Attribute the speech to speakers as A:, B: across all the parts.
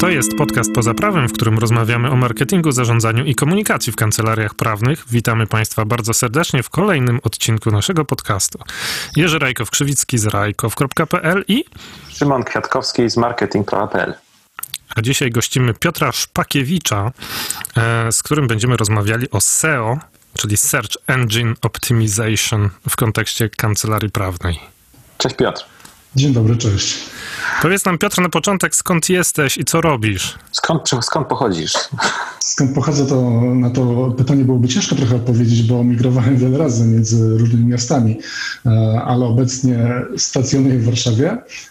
A: To jest podcast Poza Prawem, w którym rozmawiamy o marketingu, zarządzaniu i komunikacji w kancelariach prawnych. Witamy Państwa bardzo serdecznie w kolejnym odcinku naszego podcastu. Jerzy Rajkow-Krzywicki z rajkow.pl i
B: Szymon Kwiatkowski z marketingprawa.pl.
A: A dzisiaj gościmy Piotra Szpakiewicza, e, z którym będziemy rozmawiali o SEO, czyli Search Engine Optimization w kontekście kancelarii prawnej.
B: Cześć Piotr.
C: Dzień dobry, cześć.
A: Powiedz nam Piotr na początek, skąd jesteś i co robisz?
B: Skąd, skąd pochodzisz?
C: Skąd pochodzę, to na to pytanie byłoby ciężko trochę odpowiedzieć, bo migrowałem wiele razy między różnymi miastami, e, ale obecnie stacjonuję w Warszawie.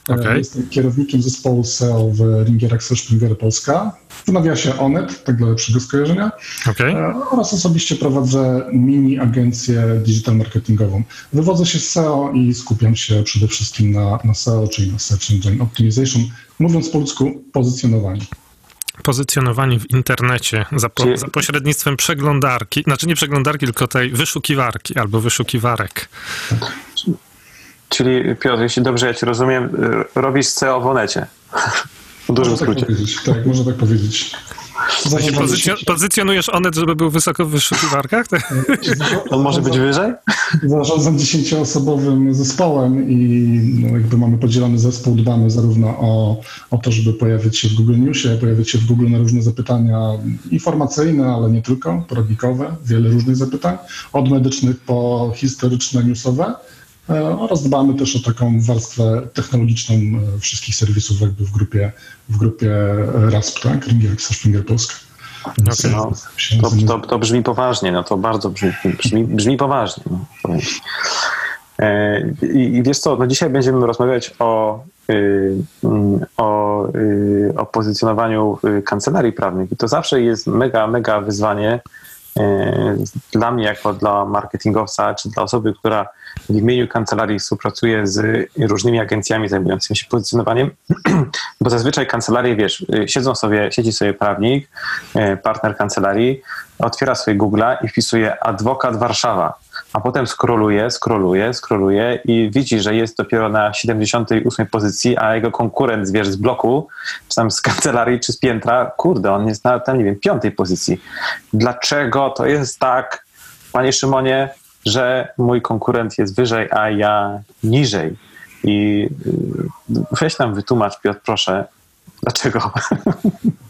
C: E,
A: okay.
C: Jestem kierownikiem zespołu SEO w Ringier Axel Springer Polska. W nawiasie Onet, tak dla lepszego skojarzenia.
A: Okay.
C: Oraz osobiście prowadzę mini agencję digital marketingową. Wywodzę się z SEO i skupiam się przede wszystkim na, na SEO, czyli na Search Engine Optimization, mówiąc po ludzku pozycjonowanie
A: pozycjonowani w internecie za, po, za, pośrednictwem przeglądarki, znaczy nie przeglądarki, tylko tej wyszukiwarki albo wyszukiwarek.
B: Czyli Piotr, jeśli dobrze ja cię rozumiem, robisz CEO w Onecie. W dużym
C: tak
B: skrócie.
C: Tak, tak, można tak powiedzieć.
A: Pozycjon pozycjonujesz Onet, żeby był wysoko w wyszukiwarkach?
B: On może być wyżej?
C: Zarządzam dziesięcioosobowym zespołem i no, jakby mamy podzielony zespół, dbamy zarówno o, o to, żeby pojawić się w Google Newsie, pojawić się w Google na różne zapytania informacyjne, ale nie tylko, poradnikowe, wiele różnych zapytań, od medycznych po historyczne, newsowe oraz dbamy też o taką warstwę technologiczną e, wszystkich serwisów jakby w grupie, w grupie RASP, tak? Ringier Springer Polska.
B: Okay, no, to, to, to, brzmi poważnie, no to bardzo brzmi, brzmi, brzmi poważnie. No, e, I, I wiesz co, no dzisiaj będziemy rozmawiać o, o, o pozycjonowaniu kancelarii prawnych i to zawsze jest mega, mega wyzwanie dla mnie jako dla marketingowca, czy dla osoby, która w imieniu kancelarii współpracuje z różnymi agencjami zajmującymi się pozycjonowaniem, bo zazwyczaj kancelarie, wiesz, siedzą sobie, siedzi sobie prawnik, e, partner kancelarii, otwiera sobie Google'a i wpisuje adwokat Warszawa, a potem skroluje, skroluje, skroluje i widzi, że jest dopiero na 78 pozycji, a jego konkurent, wiesz, z bloku, czy tam z kancelarii, czy z piętra, kurde, on jest na tam, nie wiem, piątej pozycji. Dlaczego to jest tak, panie Szymonie, że mój konkurent jest wyżej, a ja niżej. I y, weź nam wytłumacz, Piotr, proszę, dlaczego?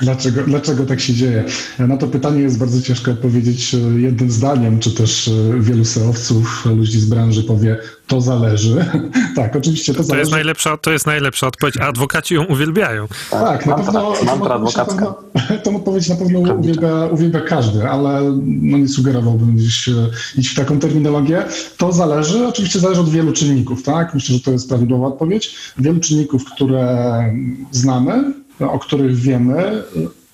C: Dlaczego, dlaczego tak się dzieje? Na to pytanie jest bardzo ciężko odpowiedzieć e, jednym zdaniem, czy też e, wielu seowców, ludzi z branży powie, to zależy. tak, oczywiście to, to zależy.
A: Jest najlepsza, to jest najlepsza odpowiedź, a adwokaci ją uwielbiają.
C: Tak, na pewno.
B: Mantra adwokacka.
C: Tą odpowiedź na pewno uwielbia, uwielbia każdy, ale no nie sugerowałbym gdzieś e, iść w taką terminologię. To zależy, oczywiście zależy od wielu czynników, tak? Myślę, że to jest prawidłowa odpowiedź. Wielu czynników, które znamy, o których wiemy.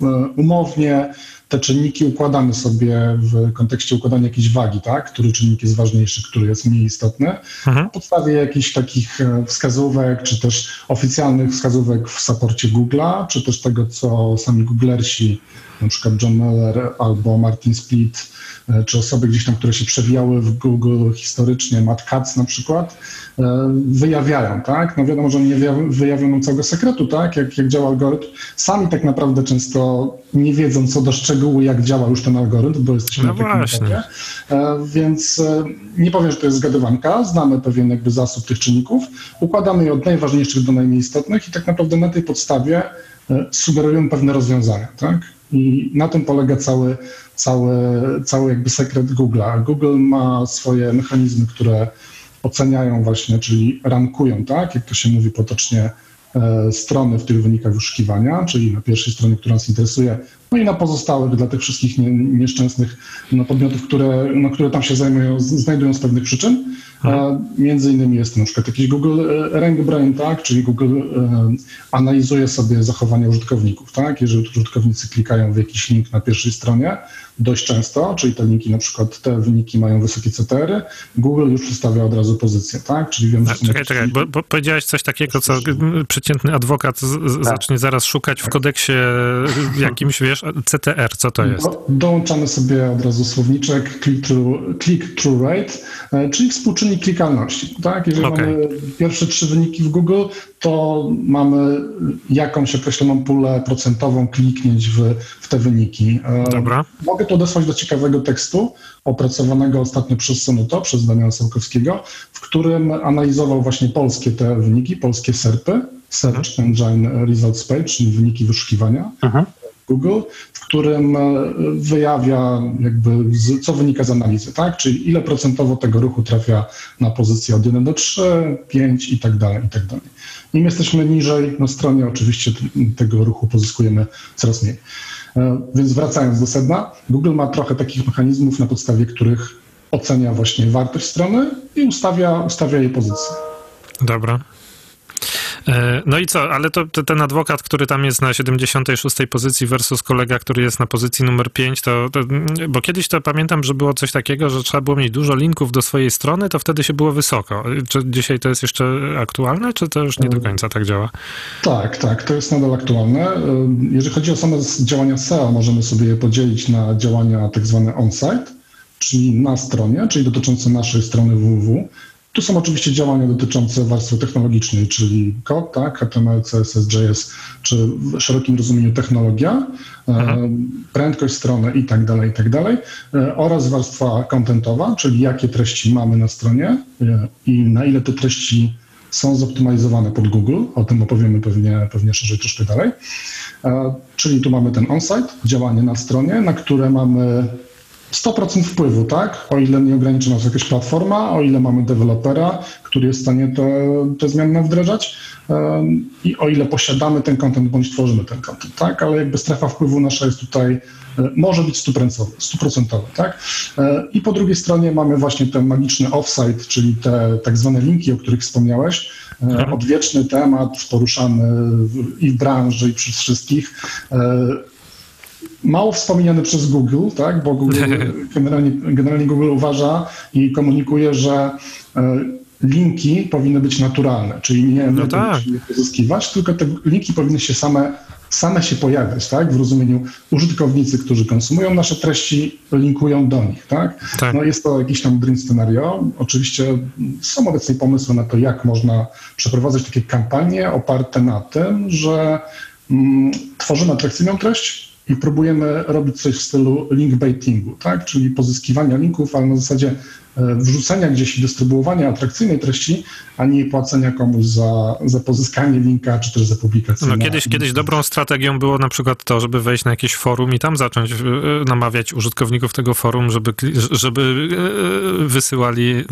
C: E, umownie te czynniki układamy sobie w kontekście układania jakiejś wagi, tak? Który czynnik jest ważniejszy, który jest mniej istotny. Mhm. Na podstawie jakichś takich e, wskazówek, czy też oficjalnych wskazówek w saporcie Google'a, czy też tego, co sami googlersi, na przykład John Meller albo Martin Split, czy osoby gdzieś tam, które się przewijały w Google historycznie, Matt Katz na przykład, E, wyjawiają, tak? No wiadomo, że nie wyjawią nam całego sekretu, tak? Jak, jak działa algorytm. Sami tak naprawdę często nie wiedzą co do szczegółu, jak działa już ten algorytm, bo jesteśmy
A: no
C: na takim
A: etapie.
C: E, więc e, nie powiem, że to jest zgadywanka, znamy pewien jakby zasób tych czynników, układamy je od najważniejszych do najmniej istotnych i tak naprawdę na tej podstawie sugerujemy pewne rozwiązania, tak? I na tym polega cały, cały, cały jakby sekret Google'a. Google ma swoje mechanizmy, które oceniają właśnie, czyli rankują, tak, jak to się mówi potocznie, e, strony w tych wynikach wyszukiwania, czyli na pierwszej stronie, która nas interesuje, no i na pozostałych dla tych wszystkich nie, nieszczęsnych no, podmiotów, które, no, które tam się zajmują, znajdują z pewnych przyczyn. Mhm. Między innymi jest na przykład jakiś Google e, Rank Brain, tak? czyli Google e, analizuje sobie zachowania użytkowników. Tak? Jeżeli użytkownicy klikają w jakiś link na pierwszej stronie, dość często, czyli te linki na przykład, te wyniki mają wysokie CTR-y, Google już przedstawia od razu pozycję, tak?
A: Czyli wiem, że... Czekaj, czekaj, bo, bo, powiedziałeś coś takiego, co przeciętny adwokat z, tak. zacznie zaraz szukać w kodeksie jakimś, wiesz, CTR, co to jest?
C: Do, dołączamy sobie od razu słowniczek click-through click through rate, e, czyli współczynnik klikalności. Tak? Jeżeli
A: Okay.
C: mamy pierwsze trzy wyniki w Google, to mamy jakąś określoną pulę procentową kliknięć w, w te wyniki. E,
A: Dobra.
C: Mogę to odesłać do ciekawego tekstu opracowanego ostatnio przez Sonuto, przez Daniela Sołkowskiego, w którym analizował właśnie polskie te wyniki, polskie SERPy, Search Engine Results Page, czyli wyniki wyszukiwania.
B: Mhm.
C: Google, w którym e, wyjawia jakby z, co wynika z analizy, tak? Czyli ile procentowo tego ruchu trafia na pozycję od 1 do 3, 5 i tak dalej, i tak dalej. Im jesteśmy niżej na stronie, oczywiście tego ruchu pozyskujemy coraz mniej. E, Więc wracając do sedna, Google ma trochę takich mechanizmów, na podstawie których ocenia właśnie wartość strony i ustawia, ustawia jej pozycję.
A: Dobra. E, No i co, ale to, to ten adwokat, który tam jest na 76 pozycji versus kolega, który jest na pozycji numer 5, to, to, bo kiedyś to pamiętam, że było coś takiego, że trzeba było mieć dużo linków do swojej strony, to wtedy się było wysoko. Czy dzisiaj to jest jeszcze aktualne, czy to już nie do końca tak działa?
C: Tak, tak, to jest nadal aktualne. Jeżeli chodzi o same działania SEO, możemy sobie je podzielić na działania tak zwane on-site, czyli na stronie, czyli dotyczące naszej strony www. Tu są oczywiście działania dotyczące warstwy technologicznej, czyli kod, tak, HTML, CSS, JS, czy w szerokim rozumieniu technologia, e, prędkość strony i tak dalej, i tak dalej, e, oraz warstwa kontentowa, czyli jakie treści mamy na stronie e, i na ile te treści są zoptymalizowane pod Google, o tym opowiemy pewnie, pewnie szerzej troszkę dalej. Czyli tu mamy ten on-site, działanie na stronie, na które mamy 100% wpływu, tak? O ile nie ograniczy nas jakaś platforma, o ile mamy dewelopera, który jest w stanie te, te zmiany wdrażać i o ile posiadamy ten content bądź tworzymy ten content, tak? Ale jakby strefa wpływu nasza jest tutaj, e, może być stuprocentowa, stuprocentowa tak? E, I po drugiej stronie mamy właśnie ten magiczny offsite, czyli te tak zwane linki, o których wspomniałeś, e, odwieczny temat poruszany w, i w branży, i przez wszystkich. E, mało wspomniany przez Google, tak? bo Google, generalnie, generalnie Google uważa i komunikuje, że e, linki powinny być naturalne, czyli nie
A: No tak.
C: je pozyskiwać, tylko te linki powinny się same, same się pojawiać, tak? w rozumieniu użytkownicy, którzy konsumują nasze treści, linkują do nich. Tak?
A: Tak.
C: No jest to jakiś tam dream scenario. Oczywiście są obecnie pomysły na to, jak można przeprowadzać takie kampanie oparte na tym, że mm, tworzymy atrakcyjną treść, i próbujemy robić coś w stylu link baitingu, tak? czyli pozyskiwania linków, ale na zasadzie e, wrzucenia gdzieś i dystrybuowania atrakcyjnej treści, a nie płacenia komuś za, za pozyskanie linka, czy też za publikację.
A: No kiedyś, kiedyś dobrą strategią było na przykład to, żeby wejść na jakieś forum i tam zacząć e, namawiać użytkowników tego forum, żeby, żeby e, wysyłali,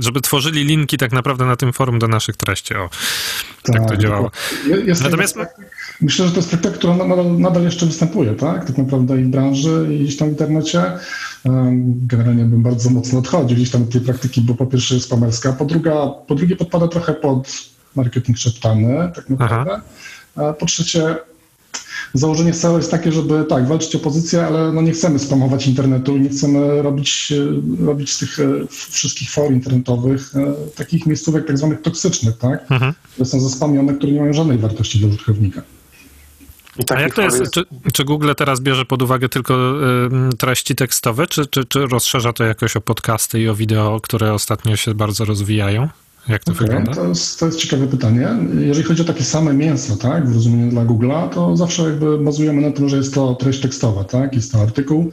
A: żeby tworzyli linki tak naprawdę na tym forum do naszych treści. O, tak to działało.
C: Je- Jest
A: Natomiast-.
C: Myślę, że to jest praktyka, która nadal, nadal jeszcze występuje, tak? Tak naprawdę i w branży, i gdzieś tam w internecie. Generalnie bym bardzo mocno odchodził gdzieś tam od tej praktyki, bo po pierwsze jest spamerska, po, druga, po drugie podpada trochę pod marketing szeptany, tak naprawdę. A po trzecie, założenie SEO jest takie, żeby tak, walczyć o pozycję, ale no nie chcemy spamować internetu i nie chcemy robić, e, robić z tych e, wszystkich for internetowych e, takich miejscówek tak zwanych toksycznych, tak?
A: Mhm.
C: które są zaspamione, które nie mają żadnej wartości dla użytkownika.
B: I
A: A jak to
B: for
A: jest, czy, czy Google teraz bierze pod uwagę tylko y, treści tekstowe, czy, czy, czy rozszerza to jakoś o podcasty i o wideo, które ostatnio się bardzo rozwijają? Jak to
C: Okej,
A: wygląda?
C: to, jest, to jest ciekawe pytanie. Jeżeli chodzi o takie same mięso, tak, w rozumieniu dla Google'a, to zawsze jakby bazujemy na tym, że jest to treść tekstowa, tak, jest to artykuł,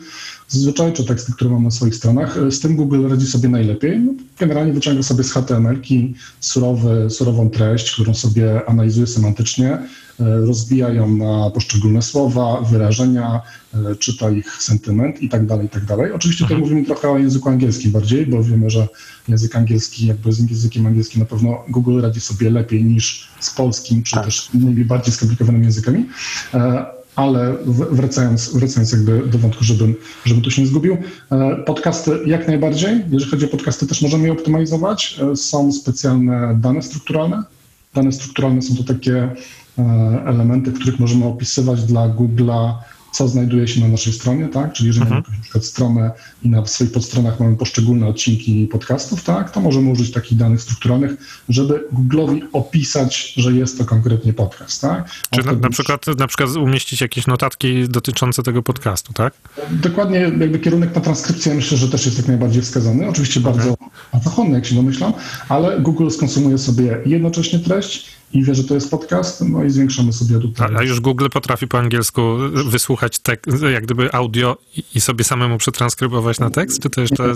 C: zazwyczaj, czy teksty, które mam na swoich stronach. Z tym Google radzi sobie najlepiej. No, generalnie wyciąga sobie z HTML-ki surowy, surową treść, którą sobie analizuje semantycznie, e, rozbija ją na poszczególne słowa, wyrażenia, e, czyta ich sentyment i tak dalej, i tak dalej. Oczywiście tutaj mówimy trochę o języku angielskim bardziej, bo wiemy, że język angielski, jakby z językiem angielskim na pewno Google radzi sobie lepiej niż z polskim, czy
B: Tak.
C: też innymi bardziej skomplikowanymi językami. Ale wracając, wracając jakby do wątku, żebym, żebym tu się nie zgubił, e, podcasty jak najbardziej. Jeżeli chodzi o podcasty, też możemy je optymalizować. E, Są specjalne dane strukturalne. Dane strukturalne są to takie e, elementy, których możemy opisywać dla Google'a co znajduje się na naszej stronie, tak? Czyli jeżeli
A: Mhm.
C: mamy na przykład stronę i na swoich podstronach mamy poszczególne odcinki podcastów, tak? To możemy użyć takich danych strukturalnych, żeby Google'owi opisać, że jest to konkretnie podcast, tak?
A: Czy na, na, przykład, na przykład umieścić jakieś notatki dotyczące tego podcastu, tak?
C: Dokładnie jakby kierunek na transkrypcję myślę, że też jest jak najbardziej wskazany. Oczywiście bardzo zachodny, jak się domyślam, ale Google skonsumuje sobie jednocześnie treść i wie, że to jest podcast, no i zwiększamy sobie tutaj.
A: a już Google potrafi po angielsku wysłuchać tek, jak gdyby audio i, sobie samemu przetranskrybować na tekst? Czy to jeszcze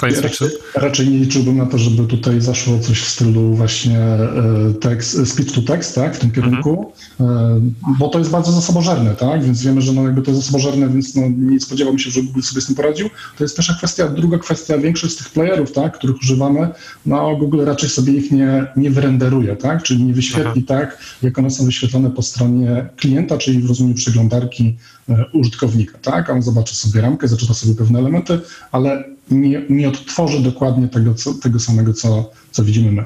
A: science fiction?
C: Raczej, raczej nie liczyłbym na to, żeby tutaj zaszło coś w stylu właśnie e, tekst, speech to text, tak, w tym kierunku, e, bo to jest bardzo zasobożerne, tak, więc wiemy, że no jakby to jest zasobożerne, więc no nie spodziewam się, że Google sobie z tym poradził. To jest pierwsza kwestia. Druga kwestia, większość z tych playerów, tak, których używamy, no Google raczej sobie ich nie, nie wyrenderuje, tak, czyli nie wyświetli tak, jak one są wyświetlone po stronie klienta, czyli w rozumieniu przeglądarki e, użytkownika, tak, a on zobaczy sobie ramkę, zaczyna sobie pewne elementy, ale nie, nie odtworzy dokładnie tego, co, tego samego, co, co widzimy my.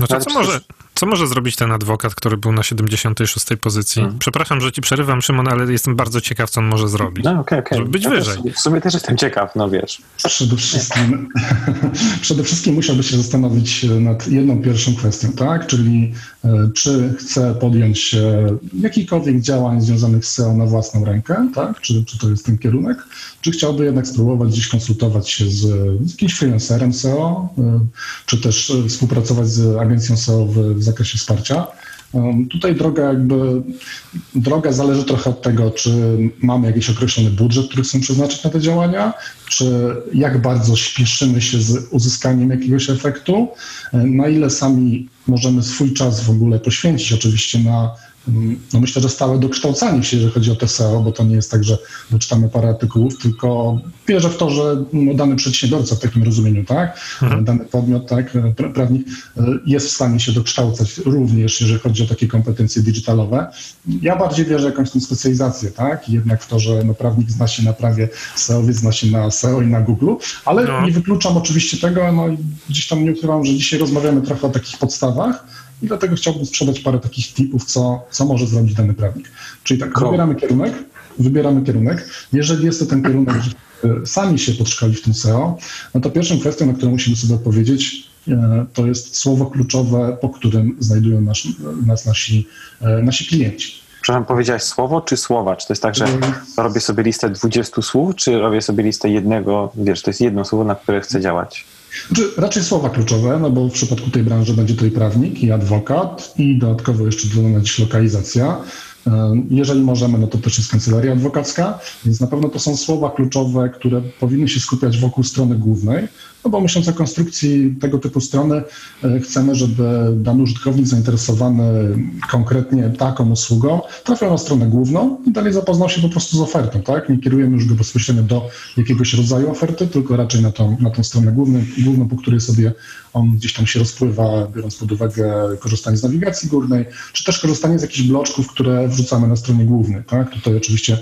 A: No to
B: Ale
A: co może, co może zrobić ten adwokat, który był na 76 pozycji?
B: Hmm.
A: Przepraszam, że ci przerywam, Szymon, ale jestem bardzo ciekaw, co on może zrobić.
B: No okej, okej.
A: Żeby być
B: Ja też
A: wyżej.
B: sobie- W sumie też jestem ciekaw, no wiesz.
C: Przede wszystkim, przede wszystkim musiałby się zastanowić nad jedną pierwszą kwestią, tak? Czyli e, czy chce podjąć się jakichkolwiek działań związanych z SEO na własną rękę, tak? Czy, czy to jest ten kierunek? Czy chciałby jednak spróbować gdzieś konsultować się z, z jakimś freelancerem SEO, e, czy też e, współpracować z agencją SEO w, w zakresie wsparcia? Um, Tutaj droga jakby, droga zależy trochę od tego, czy mamy jakiś określony budżet, który chcemy przeznaczyć na te działania, czy jak bardzo śpieszymy się z uzyskaniem jakiegoś efektu, e, na ile sami możemy swój czas w ogóle poświęcić oczywiście na, no myślę, że stałe dokształcanie się, jeżeli chodzi o TSEO, bo to nie jest tak, że doczytamy parę artykułów, tylko wierzę w to, że no, dany przedsiębiorca w takim rozumieniu, tak,
A: Mhm.
C: dany podmiot, tak, pra- prawnik e, jest w stanie się dokształcać również, jeżeli chodzi o takie kompetencje digitalowe. Ja bardziej wierzę w jakąś tą specjalizację, tak, jednak w to, że no, prawnik zna się na prawie SEO, zna się na SEO i na Google, ale
A: No.
C: nie wykluczam oczywiście tego, no gdzieś tam nie ukrywam, że dzisiaj rozmawiamy trochę o takich podstawach i dlatego chciałbym sprzedać parę takich tipów, co, co może zrobić dany prawnik. Czyli tak,
B: Cool.
C: wybieramy kierunek, wybieramy kierunek. Jeżeli jest to ten kierunek, że e, sami się podszkoli w tym SEO, no to pierwszą kwestią, na którą musimy sobie odpowiedzieć, e, to jest słowo kluczowe, po którym znajdują nasz, nas nasi, e, nasi klienci.
B: Przepraszam, powiedziałeś słowo czy słowa? Czy to jest tak, że robię sobie listę 20 słów, czy robię sobie listę jednego, wiesz, to jest jedno słowo, na które chcę działać?
C: Znaczy, raczej słowa kluczowe, no bo w przypadku tej branży będzie to i prawnik, i adwokat, i dodatkowo jeszcze dodana dziś lokalizacja. E, Jeżeli możemy, no to też jest kancelaria adwokacka, więc na pewno to są słowa kluczowe, które powinny się skupiać wokół strony głównej, no bo myśląc o konstrukcji tego typu strony, e, chcemy, żeby dany użytkownik zainteresowany konkretnie taką usługą trafiał na stronę główną i dalej zapoznał się po prostu z ofertą, tak? Nie kierujemy już go bezpośrednio do jakiegoś rodzaju oferty, tylko raczej na tą, na tą stronę główną, główną, po której sobie on gdzieś tam się rozpływa, biorąc pod uwagę korzystanie z nawigacji górnej, czy też korzystanie z jakichś bloczków, które wrzucamy na stronie głównej, tak? Tutaj oczywiście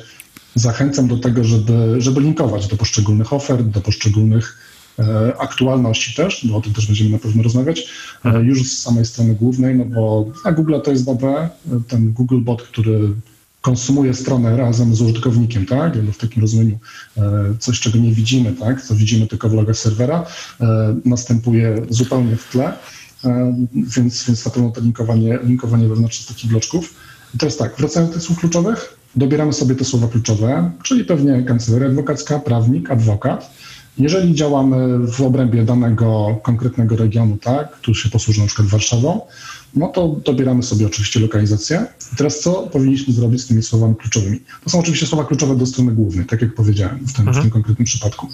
C: zachęcam do tego, żeby, żeby linkować do poszczególnych ofert, do poszczególnych e, aktualności też, bo o tym też będziemy na pewno rozmawiać, e, już z samej strony głównej, no bo na Google to jest dobre, ten Google Bot, który konsumuje stronę razem z użytkownikiem, tak? Jakby w takim rozumieniu e, coś, czego nie widzimy, tak? Co widzimy tylko w logach serwera, e, następuje zupełnie w tle, e, więc, więc na pewno to linkowanie, linkowanie wewnętrzne z takich bloczków. I teraz tak, wracając do tych słów kluczowych, dobieramy sobie te słowa kluczowe, czyli pewnie kancelaria adwokacka, prawnik, adwokat. Jeżeli działamy w obrębie danego konkretnego regionu, tak, tu się posłuży na przykład Warszawą, no to dobieramy sobie oczywiście lokalizację. I teraz co powinniśmy zrobić z tymi słowami kluczowymi? To są oczywiście słowa kluczowe do strony głównej, tak jak powiedziałem w tym, w tym konkretnym przypadku.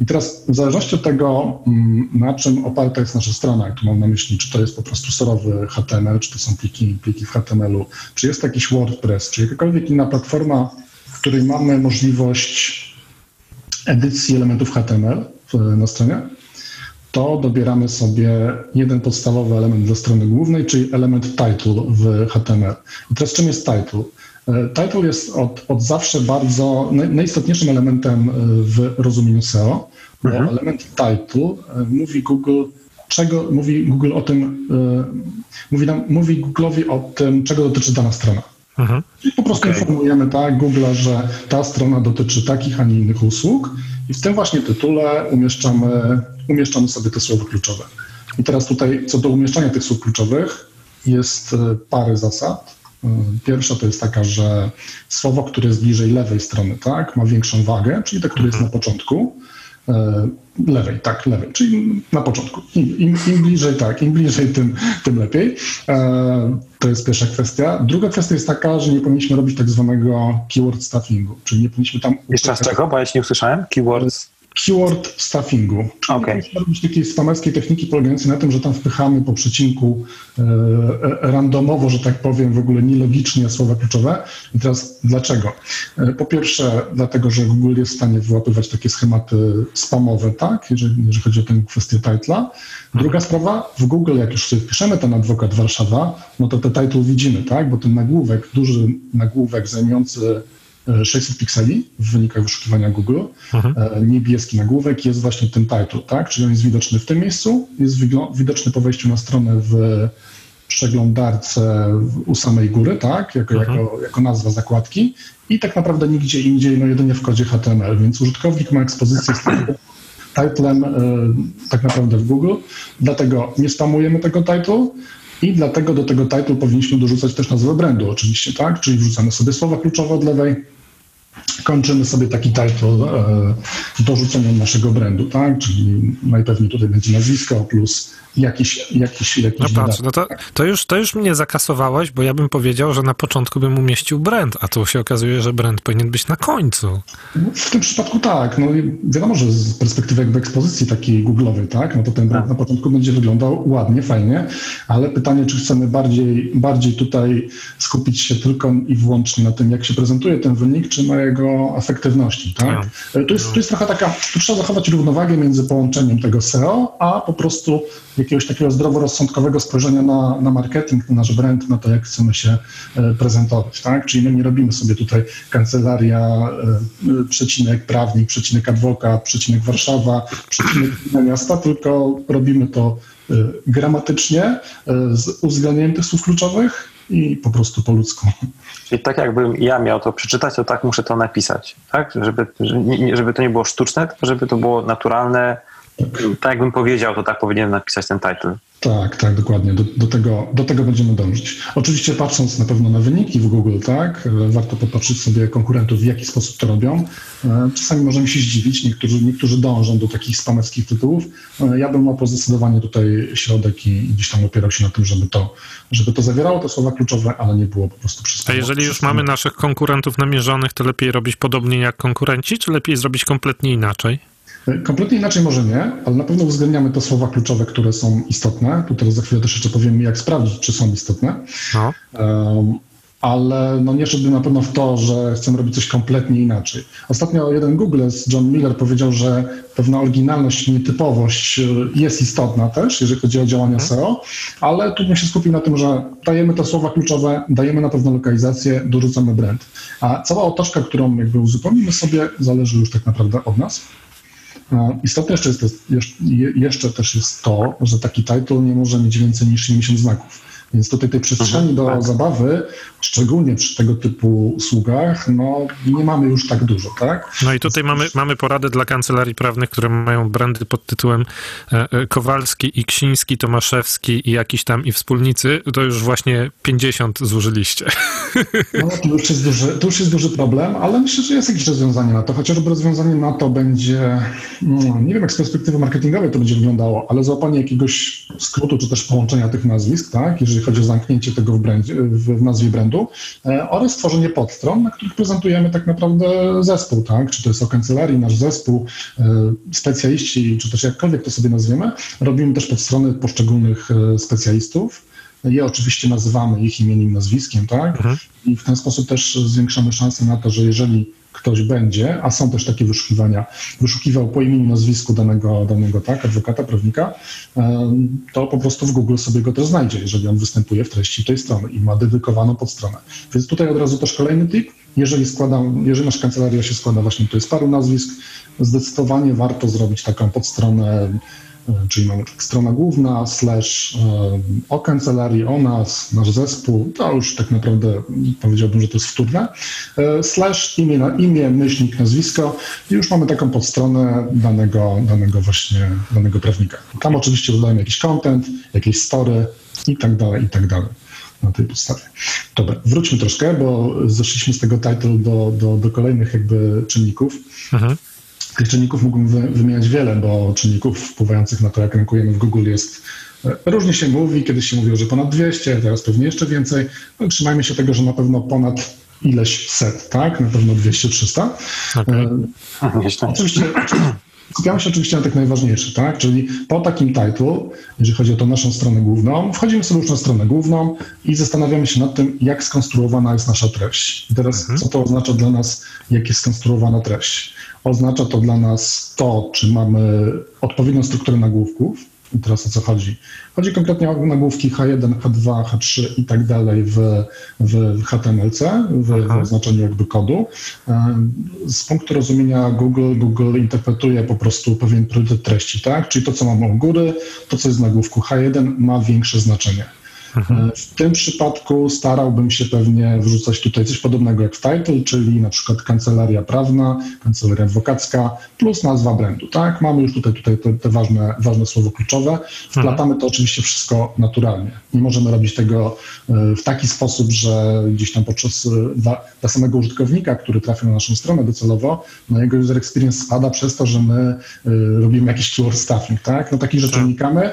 C: I teraz w zależności od tego, mm, na czym oparta jest nasza strona, jak tu mam na myśli, czy to jest po prostu surowy HTML, czy to są pliki, pliki w HTML-u, czy jest jakiś WordPress, czy jakakolwiek inna platforma, w której mamy możliwość edycji elementów HTML w, na stronie, to dobieramy sobie jeden podstawowy element dla strony głównej, czyli element title w HTML. I teraz czym jest title? E, Title jest od, od zawsze bardzo naj- najistotniejszym elementem e, w rozumieniu SEO, bo element title e, mówi Google, czego mówi Google o tym, mówi, nam, mówi Google'owi o tym, czego dotyczy dana strona. Mhm. I po prostu okay. informujemy tak Google'a, że ta strona dotyczy takich, a nie innych usług i w tym właśnie tytule umieszczamy, umieszczamy sobie te słowa kluczowe. I teraz tutaj co do umieszczania tych słów kluczowych jest e, parę zasad. E, pierwsza to jest taka, że słowo, które jest bliżej lewej strony, tak, ma większą wagę, czyli te, które jest na mhm. początku. E, lewej, tak, lewej, czyli na początku. Im, im, im bliżej, tak, im bliżej, tym, tym lepiej. To jest pierwsza kwestia. Druga kwestia jest taka, że nie powinniśmy robić tak zwanego keyword stuffingu, czyli nie powinniśmy tam...
B: Jeszcze raz czego, bo ja się nie usłyszałem? Keywords
C: keyword stuffingu. Okay. robić takiej spamerskiej techniki polegającej na tym, że tam wpychamy po przecinku e, e, randomowo, że tak powiem, w ogóle nielogicznie słowa kluczowe. I teraz dlaczego? E, po pierwsze, dlatego, że Google jest w stanie wyłapywać takie schematy spamowe, tak, jeżeli, jeżeli chodzi o tę kwestię titla. Druga sprawa, w Google, jak już sobie wpiszemy ten adwokat Warszawa, no to ten title widzimy, tak, bo ten nagłówek, duży nagłówek zajmujący 600 pikseli w wynikach wyszukiwania Google. Mhm. E, niebieski nagłówek jest właśnie tym title, tak? Czyli on jest widoczny w tym miejscu, jest widoczny po wejściu na stronę w przeglądarce u samej góry, tak? Jako, mhm. jako, jako nazwa zakładki i tak naprawdę nigdzie indziej, no jedynie w kodzie HTML, więc użytkownik ma ekspozycję z titlem y, tak naprawdę w Google, dlatego nie spamujemy tego title, i dlatego do tego title powinniśmy dorzucać też nazwę brandu oczywiście, tak? Czyli wrzucamy sobie słowa kluczowe od lewej, kończymy sobie taki title e, dorzuceniem naszego brandu, tak? Czyli najpewniej tutaj będzie nazwisko plus jakiś, jakiś, jakiś
A: No patrz, no to, to, już, to już mnie zakasowałeś, bo ja bym powiedział, że na początku bym umieścił brand, a tu się okazuje, że brand powinien być na końcu.
C: W tym przypadku tak. No wiadomo, że z perspektywy jakby ekspozycji takiej googlowej, tak, no to ten brand na początku będzie wyglądał ładnie, fajnie, ale pytanie, czy chcemy bardziej, bardziej tutaj skupić się tylko i wyłącznie na tym, jak się prezentuje ten wynik, czy na jego efektywności, tak? No. To, jest, to jest trochę taka, tu trzeba zachować równowagę między połączeniem tego SEO, a po prostu jakiegoś takiego zdroworozsądkowego spojrzenia na, na marketing, na nasz brand, na to, jak chcemy się e, prezentować, tak? Czyli my nie robimy sobie tutaj kancelaria, e, e, przecinek prawnik, przecinek adwokat, przecinek Warszawa, przecinek miasta, tylko robimy to gramatycznie, z uwzględnieniem tych słów kluczowych i po prostu po ludzku.
B: Czyli tak jakbym ja miał to przeczytać, to tak muszę to napisać, tak? Żeby, żeby to nie było sztuczne, tylko żeby to było naturalne, tak jakbym powiedział, to tak powinienem napisać ten title.
C: Tak, tak, dokładnie. Do, do, tego, do tego będziemy dążyć. Oczywiście patrząc na pewno na wyniki w Google, tak, warto popatrzeć sobie konkurentów, w jaki sposób to robią. E, czasami możemy się zdziwić, niektórzy, niektórzy dążą do takich spamerskich tytułów. E, ja bym miał zdecydowanie tutaj środek i gdzieś tam opierał się na tym, żeby to, żeby to zawierało te słowa kluczowe, ale nie było po prostu
A: przyspane. A jeżeli już mamy naszych konkurentów namierzonych, to lepiej robić podobnie jak konkurenci, czy lepiej zrobić kompletnie inaczej?
C: Kompletnie inaczej może nie, ale na pewno uwzględniamy te słowa kluczowe, które są istotne. Tu teraz za chwilę też jeszcze powiem, jak sprawdzić, czy są istotne. No. Um, ale no nie szedłbym na pewno w to, że chcemy robić coś kompletnie inaczej. Ostatnio jeden Google, John Miller, powiedział, że pewna oryginalność, nietypowość y, jest istotna też, jeżeli chodzi o działania mhm. SEO, ale tu bym się skupił na tym, że dajemy te słowa kluczowe, dajemy na pewno lokalizację, dorzucamy brand. A cała otoczka, którą jakby uzupełnimy sobie, zależy już tak naprawdę od nas. Istotne jeszcze, jest, jeszcze też jest to, że taki title nie może mieć więcej niż 70 znaków. Więc tutaj tej przestrzeni mhm, do tak. zabawy, szczególnie przy tego typu usługach, no nie mamy już tak dużo, tak?
A: No i tutaj mamy, mamy porady dla kancelarii prawnych, które mają brandy pod tytułem e, e, Kowalski, i Ksiński, Tomaszewski i jakiś tam i wspólnicy, to już właśnie 50 zużyliście.
C: No to już jest duży, to już jest duży problem, ale myślę, że jest jakieś rozwiązanie na to. Chociażby rozwiązanie na to będzie, no, nie wiem jak z perspektywy marketingowej to będzie wyglądało, ale załapanie jakiegoś skrótu czy też połączenia tych nazwisk, tak? Jeżeli chodzi o zamknięcie tego w, brandzie, w nazwie brandu, e, oraz tworzenie podstron, na których prezentujemy tak naprawdę zespół, tak? Czy to jest o kancelarii, nasz zespół, e, specjaliści, czy też jakkolwiek to sobie nazwiemy. Robimy też podstrony poszczególnych e, specjalistów. Je oczywiście nazywamy ich imieniem, nazwiskiem, tak? Mhm. I w ten sposób też zwiększamy szanse na to, że jeżeli ktoś będzie, a są też takie wyszukiwania, wyszukiwał po imieniu, nazwisku danego, danego tak, adwokata, prawnika, to po prostu w Google sobie go też znajdzie, jeżeli on występuje w treści tej strony i ma dedykowaną podstronę. Więc tutaj od razu też kolejny tip. Jeżeli składam, jeżeli nasza kancelaria się składa właśnie tutaj z paru nazwisk, zdecydowanie warto zrobić taką podstronę czyli mamy tak strona główna, slash o kancelarii, o nas, nasz zespół, to już tak naprawdę powiedziałbym, że to jest wtórne, slash imię, na imię, myślnik, nazwisko i już mamy taką podstronę danego, danego właśnie, danego prawnika. Tam oczywiście dodajemy jakiś content, jakieś story i tak dalej, i tak dalej na tej podstawie. Dobra, wróćmy troszkę, bo zeszliśmy z tego title do, do, do kolejnych jakby czynników. Mhm. Tych czynników mógłbym wymieniać wiele, bo czynników wpływających na to, jak rankujemy w Google jest e, Różnie się mówi, kiedyś się mówiło, że ponad 200, teraz pewnie jeszcze więcej. No, trzymajmy się tego, że na pewno ponad ileś set, tak? Na pewno 200-300. Okay. E, oczywiście, Skupiamy się oczywiście na tych najważniejszych, tak? Czyli po takim title, jeżeli chodzi o tą naszą stronę główną, wchodzimy sobie już na stronę główną i zastanawiamy się nad tym, jak skonstruowana jest nasza treść. I teraz, mhm. co to oznacza dla nas, jak jest skonstruowana treść? Oznacza to dla nas to, czy mamy odpowiednią strukturę nagłówków, i teraz o co chodzi? Chodzi konkretnie o nagłówki H1, H2, H3 i tak dalej w, w HTML-C, w, oznaczeniu jakby kodu. Z punktu rozumienia Google, Google interpretuje po prostu pewien priorytet treści, tak? Czyli to, co mamy u góry, to, co jest w nagłówku H1 ma większe znaczenie. Mhm. W tym przypadku starałbym się pewnie wrzucać tutaj coś podobnego jak w title, czyli na przykład kancelaria prawna, kancelaria adwokacka plus nazwa brandu, tak? Mamy już tutaj, tutaj te, te ważne, ważne słowo kluczowe. Wplatamy to oczywiście wszystko naturalnie. Nie możemy robić tego e, w taki sposób, że gdzieś tam podczas e, dla, dla samego użytkownika, który trafia na naszą stronę docelowo, no jego user experience spada przez to, że my e, robimy jakiś keyword stuffing, tak? No takich rzeczy tak. unikamy.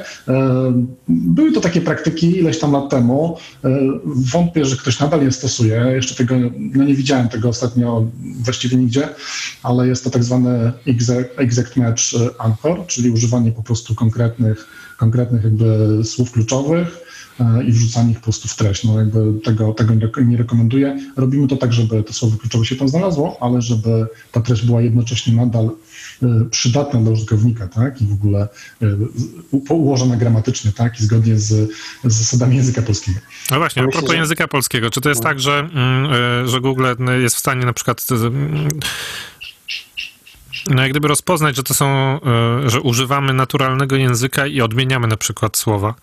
C: Były to takie praktyki ileś tam tam lat temu. E, wątpię, że ktoś nadal je stosuje. Jeszcze tego, no nie widziałem tego ostatnio właściwie nigdzie, ale jest to tak zwany exact match anchor, czyli używanie po prostu konkretnych, konkretnych jakby słów kluczowych e, i wrzucanie ich po prostu w treść. No jakby tego, tego nie rekomenduję. Robimy to tak, żeby to słowo kluczowe się tam znalazło, ale żeby ta treść była jednocześnie nadal E, przydatna dla użytkownika, tak? I w ogóle e, ułożona gramatycznie, tak? I zgodnie z, z zasadami języka polskiego.
A: No właśnie, a propos języka polskiego, czy to jest no. tak, że, mm, e, że Google jest w stanie na przykład no jak gdyby rozpoznać, że to są, że używamy naturalnego języka i odmieniamy na przykład słowa.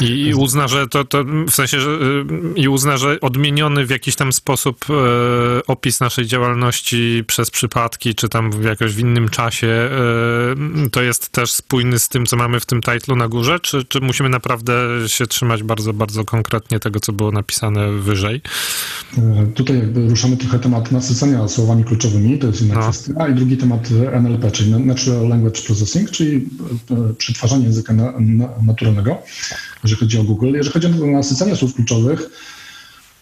A: I, uzna, że to, to w sensie, że y, i uzna, że odmieniony w jakiś tam sposób e, opis naszej działalności przez przypadki, czy tam w jakoś w innym czasie, e, to jest też spójny z tym, co mamy w tym titlu na górze, czy, czy musimy naprawdę się trzymać bardzo, bardzo konkretnie tego, co było napisane wyżej?
C: E, tutaj jakby ruszamy trochę temat nasycenia słowami kluczowymi, to jest jedna no. kwestia, i drugi temat NLP, czyli Natural Language Processing, czyli e, przetwarzanie języka na, na, naturalnego jeżeli chodzi o Google. Jeżeli chodzi o nasycenie słów kluczowych,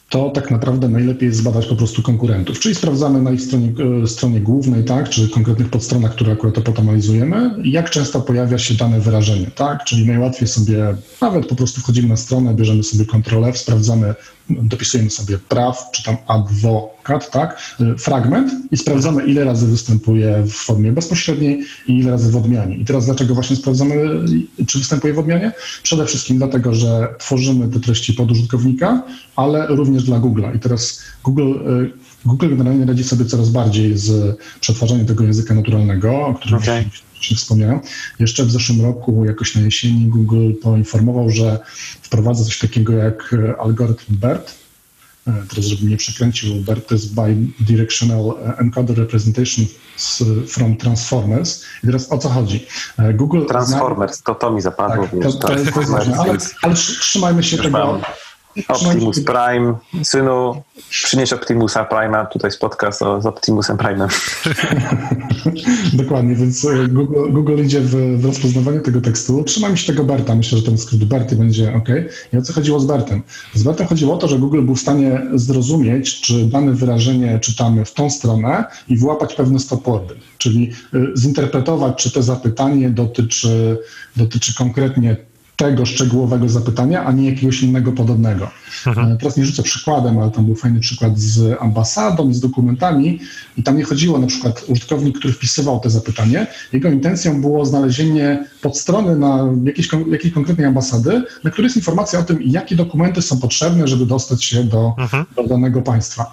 C: to tak naprawdę najlepiej jest zbadać po prostu konkurentów. Czyli sprawdzamy na ich stronie, e, stronie głównej, tak, czy konkretnych podstronach, które akurat potem analizujemy, jak często pojawia się dane wyrażenie, tak, czyli najłatwiej sobie, nawet po prostu wchodzimy na stronę, bierzemy sobie F, sprawdzamy, dopisujemy sobie praw, czy tam adwokat, tak, e, fragment i sprawdzamy, ile razy występuje w formie bezpośredniej i ile razy w odmianie. I teraz dlaczego właśnie sprawdzamy, czy występuje w odmianie? Przede wszystkim dlatego, że tworzymy te treści pod użytkownika, ale również dla Google'a. I teraz Google, e, Google generalnie radzi sobie coraz bardziej z przetwarzaniem tego języka naturalnego, o którym okay. już wspomniałem. Jeszcze w zeszłym roku, jakoś na jesieni, Google poinformował, że wprowadza coś takiego jak algorytm BERT. E, teraz, żeby nie przekręcił, BERT to jest Bidirectional Encoder Representation from Transformers. I teraz o co chodzi?
B: Google Transformers, zna... to to mi zapadło. Tak, to, to, jest,
C: to jest ważne, ale, ale trzymajmy się tego,
B: Optimus Prime, synu, przynieś Optimusa Prime'a, tutaj podcast o, z Optimusem Prime'em.
C: Dokładnie, więc e, Google, Google idzie w, w rozpoznawanie tego tekstu. Trzymajmy się tego Berta, myślę, że ten skrót Berty będzie ok. I o co chodziło z Bertem? Z Bertem chodziło o to, że Google był w stanie zrozumieć, czy dane wyrażenie czytamy w tą stronę i włapać pewne stopwordy, czyli e, zinterpretować, czy to zapytanie dotyczy, dotyczy konkretnie tego szczegółowego zapytania, a nie jakiegoś innego podobnego. Mhm. E, teraz nie rzucę przykładem, ale tam był fajny przykład z ambasadą, z dokumentami i tam nie chodziło na przykład użytkownik, który wpisywał te zapytanie, jego intencją było znalezienie podstrony na jakiejś, jakiejś konkretnej ambasady, na której jest informacja o tym, jakie dokumenty są potrzebne, żeby dostać się do, mhm. do danego państwa.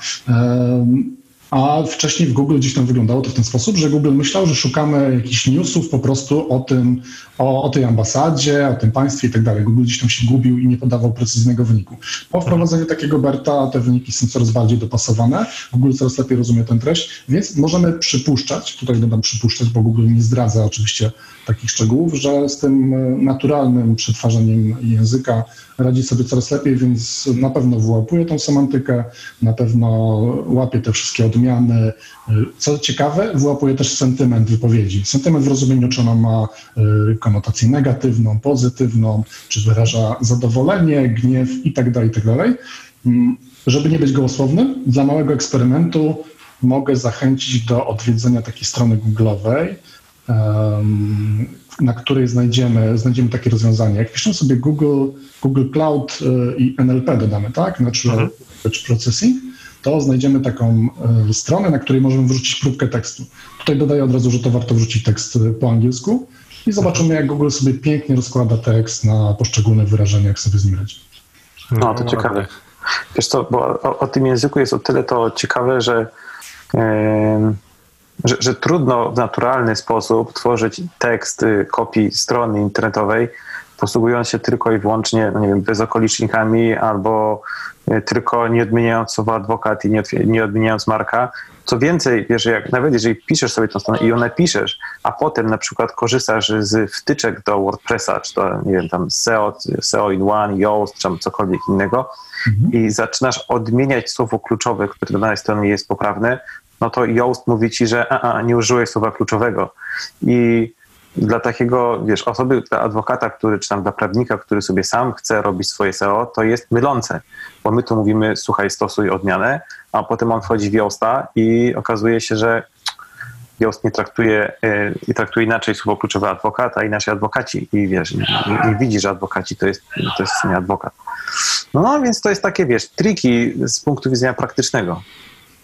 C: A wcześniej w Google gdzieś tam wyglądało to w ten sposób, że Google myślał, że szukamy jakichś newsów po prostu o tym, o, o tej ambasadzie, o tym państwie i tak dalej. Google gdzieś tam się gubił i nie podawał precyzyjnego wyniku. Po wprowadzeniu takiego Berta te wyniki są coraz bardziej dopasowane. Google coraz lepiej rozumie tę treść, więc możemy przypuszczać, tutaj dodam przypuszczać, bo Google nie zdradza oczywiście takich szczegółów, że z tym e, naturalnym przetwarzaniem języka radzi sobie coraz lepiej, więc na pewno wyłapuje tą semantykę, na pewno łapie te wszystkie odmiany. Co ciekawe, wyłapuje też sentyment wypowiedzi. Sentyment w rozumieniu, czy ona ma y, konotację negatywną, pozytywną, czy wyraża zadowolenie, gniew i tak dalej, i tak. Mm, Żeby nie być gołosłownym, dla małego eksperymentu mogę zachęcić do odwiedzenia takiej strony Google'owej, na której znajdziemy, znajdziemy takie rozwiązanie. Jak piszemy sobie Google, Google Cloud y, i NLP dodamy, tak? Natural Language Processing, to znajdziemy taką y, stronę, na której możemy wrzucić próbkę tekstu. Tutaj dodaję od razu, że to warto wrzucić tekst y, po angielsku i zobaczymy, jak Google sobie pięknie rozkłada tekst na poszczególne wyrażenia, jak sobie z nim radzi.
B: No, to ciekawe. Wiesz co, bo o, o tym języku jest o tyle to ciekawe, że, em, że, że trudno w naturalny sposób tworzyć tekst kopii strony internetowej, posługując się tylko i wyłącznie, no nie wiem, bezokolicznikami albo y, tylko nie odmieniając słowa adwokat i nie, nie odmieniając marka. Co więcej, wiesz, jak nawet jeżeli piszesz sobie tą stronę i ją napiszesz, a potem na przykład korzystasz z wtyczek do WordPressa, czy to, nie wiem, tam SEO, SEO in One, Yoast, czy tam cokolwiek innego i zaczynasz odmieniać słowo kluczowe, które na danej stronie jest poprawne, no to Yoast mówi ci, że a, a, nie użyłeś słowa kluczowego. I dla takiego, wiesz, osoby, dla adwokata, który, czy tam dla prawnika, który sobie sam chce robić swoje SEO, to jest mylące, bo my tu mówimy, słuchaj, stosuj odmianę, a potem on wchodzi w Yoasta i okazuje się, że Yoast nie traktuje, e, nie traktuje inaczej słowo kluczowe adwokata, inaczej adwokaci i wiesz, nie, nie, widzi, że adwokaci to jest, to jest nie adwokat. No, no, więc to jest takie, wiesz, triki z punktu widzenia praktycznego.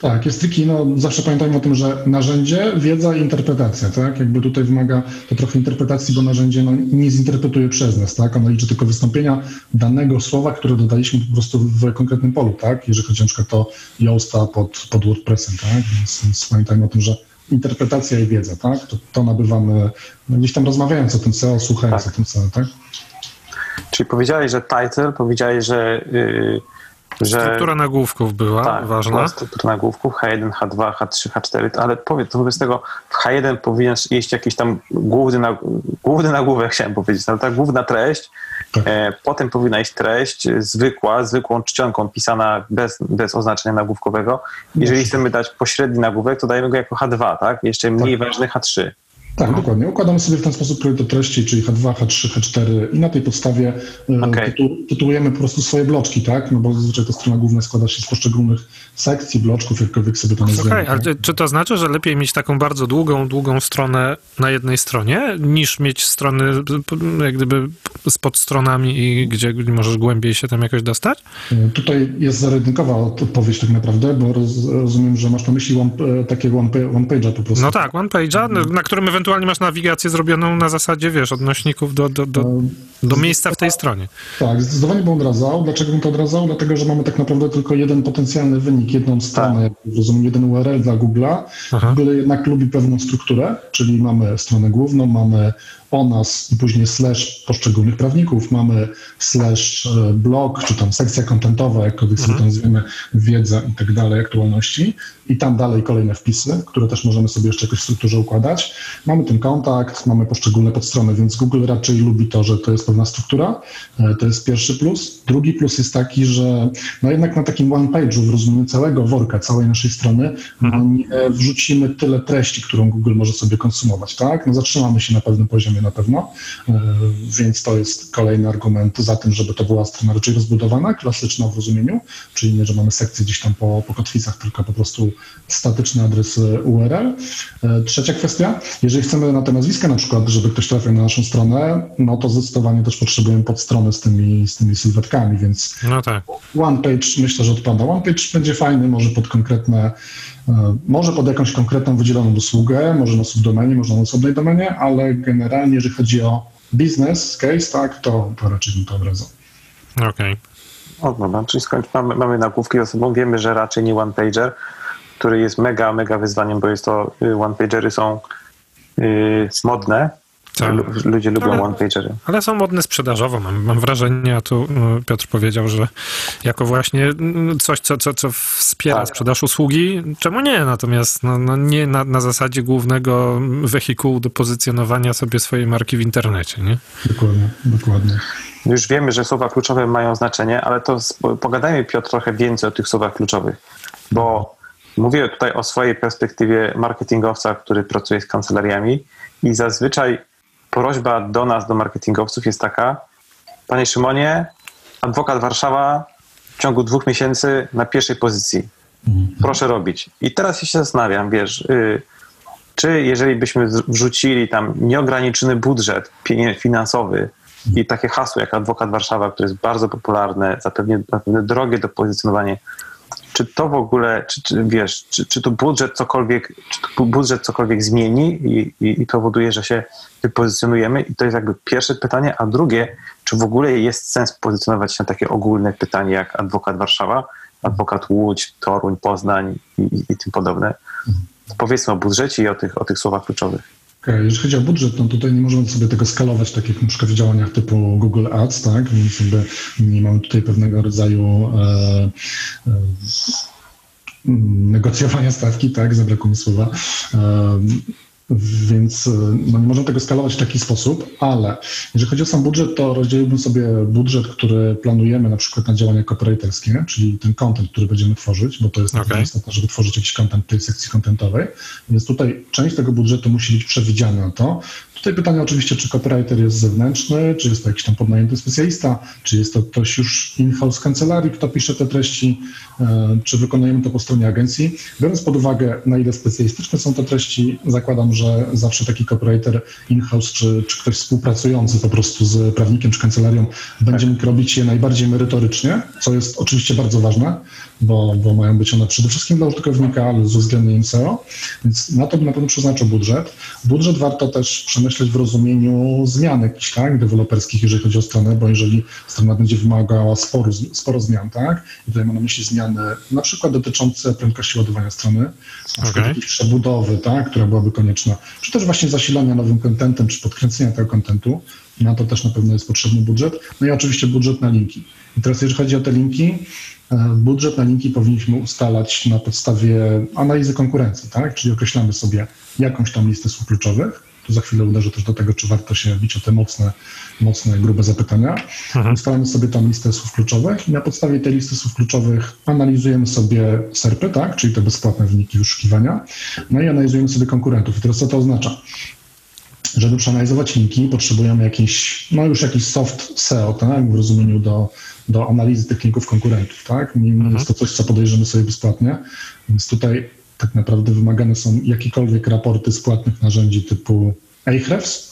C: Tak, jest triki, no zawsze pamiętajmy o tym, że narzędzie, wiedza i interpretacja, tak? Jakby tutaj wymaga to trochę interpretacji, bo narzędzie no, nie zinterpretuje przez nas, tak? Ono liczy tylko wystąpienia danego słowa, które dodaliśmy po prostu w konkretnym polu, tak? Jeżeli chodzi na przykład o Yoasta pod, pod WordPressem, tak? Więc, więc pamiętajmy o tym, że interpretacja i wiedza, tak? To, to nabywamy no, gdzieś tam rozmawiając o tym SEO, słuchając
B: Tak.
C: o tym SEO, tak?
B: Czyli powiedziałeś, że title, powiedziałeś, że, yy, że
A: Struktura nagłówków była
B: tak,
A: ważna.
B: była struktura nagłówków H1, H2, H3, H4, ale powiedz, wobec tego w H1 powinien iść jakiś tam główny, nag, główny nagłówek, chciałem powiedzieć, ale ta główna treść,
C: Tak.
B: e, potem powinna iść treść zwykła, zwykłą czcionką pisana bez, bez oznaczenia nagłówkowego. Jeżeli chcemy dać pośredni nagłówek, to dajemy go jako H2, tak? Jeszcze mniej ważny H3.
C: Tak, dokładnie. Układamy sobie w ten sposób priorytet treści, czyli H2, H3, H4 i na tej podstawie e,
B: Okej.
C: tytu, tytułujemy po prostu swoje bloczki, tak? No bo zazwyczaj ta strona główna składa się z poszczególnych sekcji, bloczków, jakkolwiek sobie to nazwiemy.
A: Okej, ale
C: tak?
A: czy- to znaczy, że lepiej mieć taką bardzo długą, długą stronę na jednej stronie, niż mieć strony jak gdyby z podstronami i gdzie możesz głębiej się tam jakoś dostać?
C: E, Tutaj jest zaradynkowa odpowiedź tak naprawdę, bo roz, rozumiem, że masz na myśli one, e, takiego one, one page'a po prostu.
A: No tak, one page'a, na którym ewentualnie masz nawigację zrobioną na zasadzie, wiesz, odnośników do, do, do, do miejsca w tej stronie.
C: Tak, zdecydowanie bym odradzał. Dlaczego bym to odradzał? Dlatego, że mamy tak naprawdę tylko jeden potencjalny wynik, jedną stronę, jak rozumiem, jeden URL dla Google'a. Google jednak lubi pewną strukturę, czyli mamy stronę główną, mamy o nas i później slash poszczególnych prawników, mamy slash e, blog, czy tam sekcja kontentowa, jakkolwiek sobie to nazwiemy, wiedza i tak dalej, aktualności i tam dalej kolejne wpisy, które też możemy sobie jeszcze jakoś w strukturze układać. Mamy ten kontakt, mamy poszczególne podstrony, więc Google raczej lubi to, że to jest pewna struktura. E, To jest pierwszy plus. Drugi plus jest taki, że no jednak na takim one page'u w rozumieniu całego worka, całej naszej strony, no nie wrzucimy tyle treści, którą Google może sobie konsumować, tak? No zatrzymamy się na pewnym poziomie na pewno, e, więc to jest kolejny argument za tym, żeby to była strona raczej rozbudowana, klasyczna w rozumieniu, czyli nie, że mamy sekcję gdzieś tam po, po kotwicach, tylko po prostu statyczny adres e, URL. E, Trzecia kwestia, jeżeli chcemy na te nazwiska na przykład, żeby ktoś trafił na naszą stronę, no to zdecydowanie też potrzebujemy podstrony z tymi, z tymi sylwetkami, więc
A: No tak.
C: One page myślę, że odpada. One page będzie fajny, może pod konkretne, może pod jakąś konkretną wydzieloną usługę, może na subdomenie, może na osobnej domenie, ale generalnie jeżeli chodzi o biznes case, tak, to, to raczej bym to obracał.
A: Okej.
B: O, dobra, czyli skończ, mamy, mamy nagłówki za sobą, wiemy, że raczej nie one pager. który jest mega, mega wyzwaniem, bo jest to y, one-pagery są y, modne.
A: Tak.
B: Lu- Ludzie lubią
A: Ale-
B: one-pagery.
A: Ale są modne sprzedażowo, mam, mam wrażenie, a tu y, Piotr powiedział, że jako właśnie mm, coś, co, co, co wspiera
B: Tak.
A: sprzedaż usługi, czemu nie? Natomiast no, no nie na, na zasadzie głównego wehikułu do pozycjonowania sobie swojej marki w internecie, nie?
C: Dokładnie, dokładnie.
B: Już wiemy, że słowa kluczowe mają znaczenie, ale to pogadajmy, Piotr, trochę więcej o tych słowach kluczowych, bo mówię tutaj o swojej perspektywie marketingowca, który pracuje z kancelariami i zazwyczaj prośba do nas, do marketingowców jest taka, panie Szymonie, adwokat Warszawa w ciągu dwóch miesięcy na pierwszej pozycji. Proszę robić. I teraz się zastanawiam, wiesz, y, czy jeżeli byśmy wrzucili tam nieograniczony budżet finansowy i takie hasło jak adwokat Warszawa, które jest bardzo popularne, zapewne drogie do pozycjonowania, czy to w ogóle, czy, czy wiesz, czy, czy to budżet cokolwiek, czy to budżet cokolwiek zmieni i, i, i powoduje, że się wypozycjonujemy? I to jest jakby pierwsze pytanie, a drugie, czy w ogóle jest sens pozycjonować się na takie ogólne pytanie jak adwokat Warszawa, adwokat Łódź, Toruń, Poznań i, i, i tym podobne? Powiedzmy o budżecie i o tych, o tych słowach kluczowych.
C: Okej, Jeżeli chodzi o budżet, no tutaj nie możemy sobie tego skalować, tak jak na przykład w działaniach typu Google Ads, tak? Więc jakby nie mamy tutaj pewnego rodzaju e, e, negocjowania stawki, tak? Zabrakło mi słowa. E, więc e, no nie możemy tego skalować w taki sposób, ale jeżeli chodzi o sam budżet, to rozdzieliłbym sobie budżet, który planujemy na przykład na działania copywriterskie, czyli ten content, który będziemy tworzyć, bo to jest okay. istotne, żeby tworzyć jakiś content w tej sekcji contentowej. Więc tutaj część tego budżetu musi być przewidziana na to. Tutaj pytanie oczywiście, czy copywriter jest zewnętrzny, czy jest to jakiś tam podnajęty specjalista, czy jest to ktoś już in-house kancelarii, kto pisze te treści, e, czy wykonujemy to po stronie agencji. Biorąc pod uwagę, na ile specjalistyczne są te treści, zakładam, że zawsze taki copywriter in-house, czy, czy ktoś współpracujący po prostu z prawnikiem czy kancelarią będzie mógł robić je najbardziej merytorycznie, co jest oczywiście bardzo ważne, bo, bo mają być one przede wszystkim dla użytkownika, ale z uwzględnieniem SEO, więc na to bym na pewno przeznaczył budżet. Budżet warto też przemyśleć w rozumieniu zmian jakichś, tak, deweloperskich, jeżeli chodzi o stronę, bo jeżeli strona będzie wymagała sporo, sporo zmian, tak, i tutaj mam na myśli zmiany na przykład dotyczące prędkości ładowania strony, na przykład jakiejś przebudowy, tak, która byłaby konieczna, czy też właśnie zasilania nowym kontentem, czy podkręcenia tego kontentu, na to też na pewno jest potrzebny budżet. No i oczywiście budżet na linki. I teraz jeżeli chodzi o te linki, e, budżet na linki powinniśmy ustalać na podstawie analizy konkurencji, tak? Czyli określamy sobie jakąś tam listę słów kluczowych. Tu za chwilę uderzę też do tego, czy warto się bić o te mocne, mocne, grube zapytania. Ustalamy sobie tam listę słów kluczowych i na podstawie tej listy słów kluczowych analizujemy sobie SERPy, tak? Czyli te bezpłatne wyniki wyszukiwania. No i analizujemy sobie konkurentów. I teraz co to oznacza? Żeby przeanalizować linki, potrzebujemy jakiś, no już jakiś soft SEO, tak, w rozumieniu do, do analizy tych linków konkurentów, tak? Nie, nie jest to coś, co podejrzymy sobie bezpłatnie, więc tutaj tak naprawdę wymagane są jakiekolwiek raporty z płatnych narzędzi typu Ahrefs,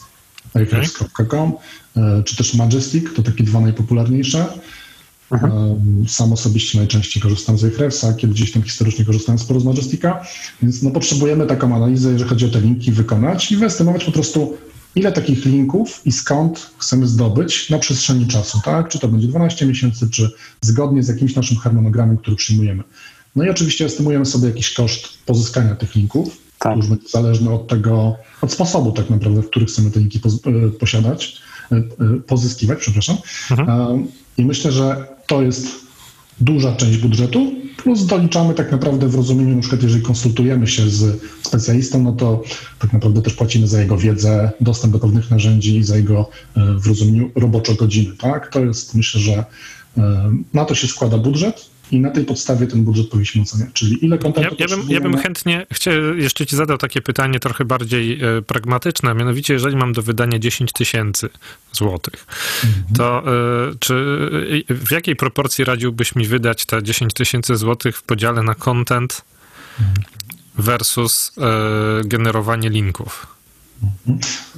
C: ahrefs.com, e, czy też Majestic, to takie dwa najpopularniejsze. Um, Sam osobiście najczęściej korzystam z Ahrefsa, kiedy gdzieś tam historycznie korzystałem sporo z Majestica, więc no potrzebujemy taką analizę, jeżeli chodzi o te linki, wykonać i wyestymować po prostu, ile takich linków i skąd chcemy zdobyć na przestrzeni czasu, tak? Czy to będzie 12 miesięcy, czy zgodnie z jakimś naszym harmonogramem, który przyjmujemy. No i oczywiście estymujemy sobie jakiś koszt pozyskania tych linków,
B: Tak.
C: już będzie zależny od tego, od sposobu tak naprawdę, w których chcemy te linki e, posiadać, e, e, pozyskiwać, przepraszam. E, I myślę, że to jest duża część budżetu, plus doliczamy tak naprawdę w rozumieniu, na przykład jeżeli konsultujemy się z specjalistą, no to tak naprawdę też płacimy za jego wiedzę, dostęp do pewnych narzędzi, za jego e, w rozumieniu roboczo godziny, tak? To jest, myślę, że e, na to się składa budżet i na tej podstawie ten budżet powinniśmy oceniać, czyli ile
A: Ja,
C: kontentu
A: ja, bym, ja bym chętnie chciał, jeszcze ci zadał takie pytanie trochę bardziej e, pragmatyczne, a mianowicie jeżeli mam do wydania 10 tysięcy złotych, to e, czy e, w jakiej proporcji radziłbyś mi wydać te 10 tysięcy złotych w podziale na content versus e, generowanie linków?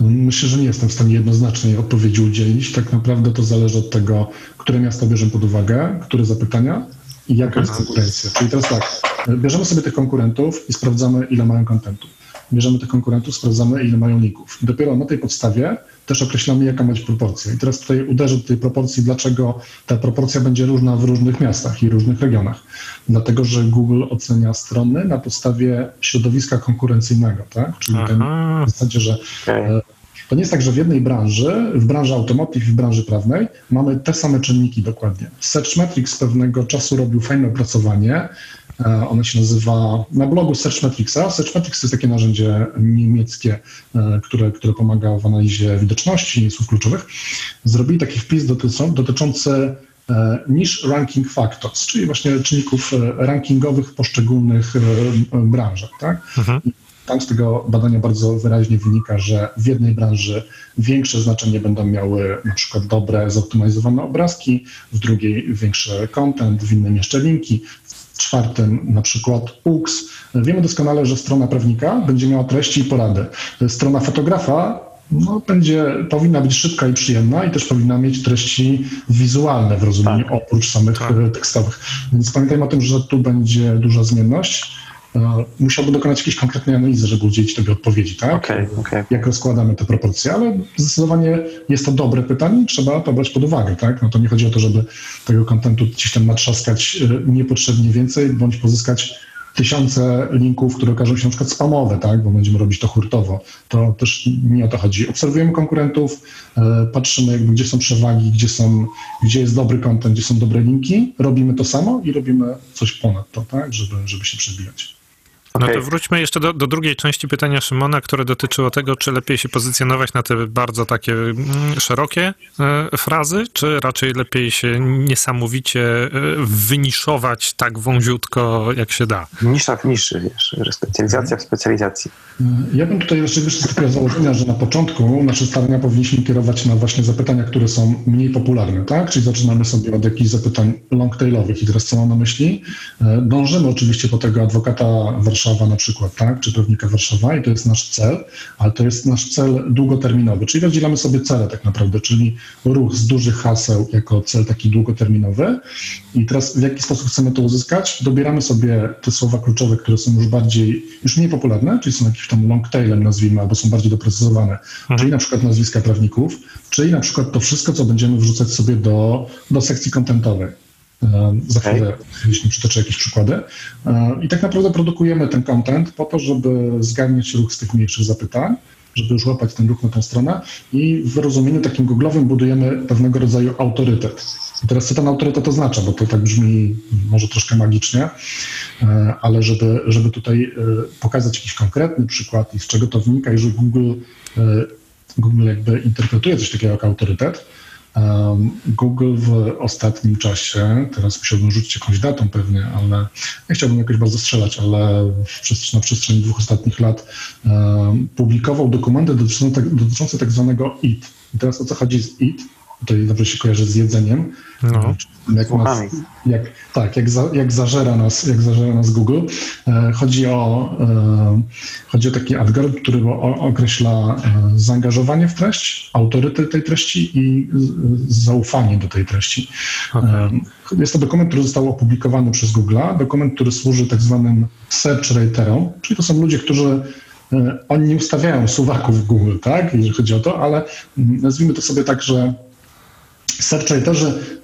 C: Myślę, że nie jestem w stanie jednoznacznej odpowiedzi udzielić. Tak naprawdę to zależy od tego, które miasta bierzemy pod uwagę, które zapytania i jaka jest konkurencja. Czyli teraz tak, bierzemy sobie tych konkurentów i sprawdzamy, ile mają kontentu. bierzemy tych konkurentów, sprawdzamy, ile mają linków. I dopiero na tej podstawie też określamy, jaka ma być proporcja. I teraz tutaj uderzę do tej proporcji, dlaczego ta proporcja będzie różna w różnych miastach i różnych regionach. Dlatego, że Google ocenia strony na podstawie środowiska konkurencyjnego, tak? Czyli ten, w zasadzie, że
B: Okay.
C: To nie jest tak, że w jednej branży, w branży automotive w branży prawnej mamy te same czynniki dokładnie. Searchmetrics pewnego czasu robił fajne opracowanie. E, Ono się nazywa na blogu Searchmetricsa. Searchmetrics to jest takie narzędzie niemieckie, e, które, które pomaga w analizie widoczności słów kluczowych. Zrobili taki wpis dotyczący, dotyczący e, niche ranking factors, czyli właśnie czynników rankingowych w poszczególnych branżach. Tak?
A: Mhm.
C: Tam z tego badania bardzo wyraźnie wynika, że w jednej branży większe znaczenie będą miały na przykład dobre, zoptymalizowane obrazki, w drugiej większy content, w innym jeszcze linki, w czwartym na przykład UX. Wiemy doskonale, że strona prawnika będzie miała treści i porady. Strona fotografa no, będzie, powinna być szybka i przyjemna i też powinna mieć treści wizualne w rozumieniu
B: Tak.
C: oprócz samych
A: Tak.
C: tekstowych. Więc pamiętajmy o tym, że tu będzie duża zmienność. E, Musiałbym dokonać jakiejś konkretnej analizy, żeby udzielić Tobie odpowiedzi, tak?
B: Okej, okej.
C: Jak rozkładamy te proporcje, ale zdecydowanie jest to dobre pytanie, trzeba to brać pod uwagę, tak? No to nie chodzi o to, żeby tego kontentu gdzieś tam natrzaskać e, niepotrzebnie więcej, bądź pozyskać tysiące linków, które okażą się na przykład spamowe, tak? Bo będziemy robić to hurtowo. To też nie o to chodzi. Obserwujemy konkurentów, e, patrzymy jakby, gdzie są przewagi, gdzie są, gdzie jest dobry content, gdzie są dobre linki, robimy to samo i robimy coś ponad to, tak? Żeby, żeby się przebijać.
A: No
B: Okej.
A: to wróćmy jeszcze do, do drugiej części pytania Szymona, które dotyczyło tego, czy lepiej się pozycjonować na te bardzo takie mm, szerokie e, frazy, czy raczej lepiej się niesamowicie e, wyniszować tak wąziutko, jak się da.
B: Nisza w niszy, wiesz, że specjalizacja w specjalizacji.
C: Ja bym tutaj raczej wyszedł z takiego założenia, że na początku nasze starania powinniśmy kierować na właśnie zapytania, które są mniej popularne, tak? Czyli zaczynamy sobie od jakichś zapytań longtailowych i teraz co mam na myśli? E, Dążymy oczywiście po tego adwokata Warszawa na przykład, tak? Czy pewnika Warszawa i to jest nasz cel, ale to jest nasz cel długoterminowy, czyli rozdzielamy sobie cele tak naprawdę, czyli ruch z dużych haseł jako cel taki długoterminowy i teraz w jaki sposób chcemy to uzyskać? Dobieramy sobie te słowa kluczowe, które są już bardziej, już mniej popularne, czyli są jakimś tam long tailem nazwijmy, albo są bardziej doprecyzowane, czyli na przykład nazwiska prawników, czyli na przykład to wszystko, co będziemy wrzucać sobie do, do sekcji kontentowej. Za chwilę, jeśli przytoczę jakieś przykłady. I tak naprawdę produkujemy ten content po to, żeby zgarniać ruch z tych mniejszych zapytań, żeby już łapać ten ruch na tą stronę i w rozumieniu takim googlowym budujemy pewnego rodzaju autorytet. I teraz co ten autorytet oznacza, bo to tak brzmi może troszkę magicznie, e, ale żeby, żeby tutaj e, pokazać jakiś konkretny przykład i z czego to wynika i że Google, e, Google jakby interpretuje coś takiego jak autorytet, Google w ostatnim czasie, teraz musiałbym rzucić jakąś datą pewnie, ale nie chciałbym jakoś bardzo strzelać, ale w na przestrzeni dwóch ostatnich lat publikował dokumenty dotyczące, dotyczące tak zwanego IT. I teraz o co chodzi z IT? Tutaj dobrze się kojarzy z jedzeniem.
A: No.
C: Jak nas, jak, tak, jak, za, jak, zażera nas, jak zażera nas Google. E, chodzi, o, e, chodzi o taki algorytm, który o, określa e, zaangażowanie w treść, autorytet tej treści i z, zaufanie do tej treści. E, jest to dokument, który został opublikowany przez Google'a, dokument, który służy tak zwanym search raterom, czyli to są ludzie, którzy e, oni nie ustawiają suwaków w Google, tak, jeżeli chodzi o to, ale mm, nazwijmy to sobie tak, że Searchwriterzy y,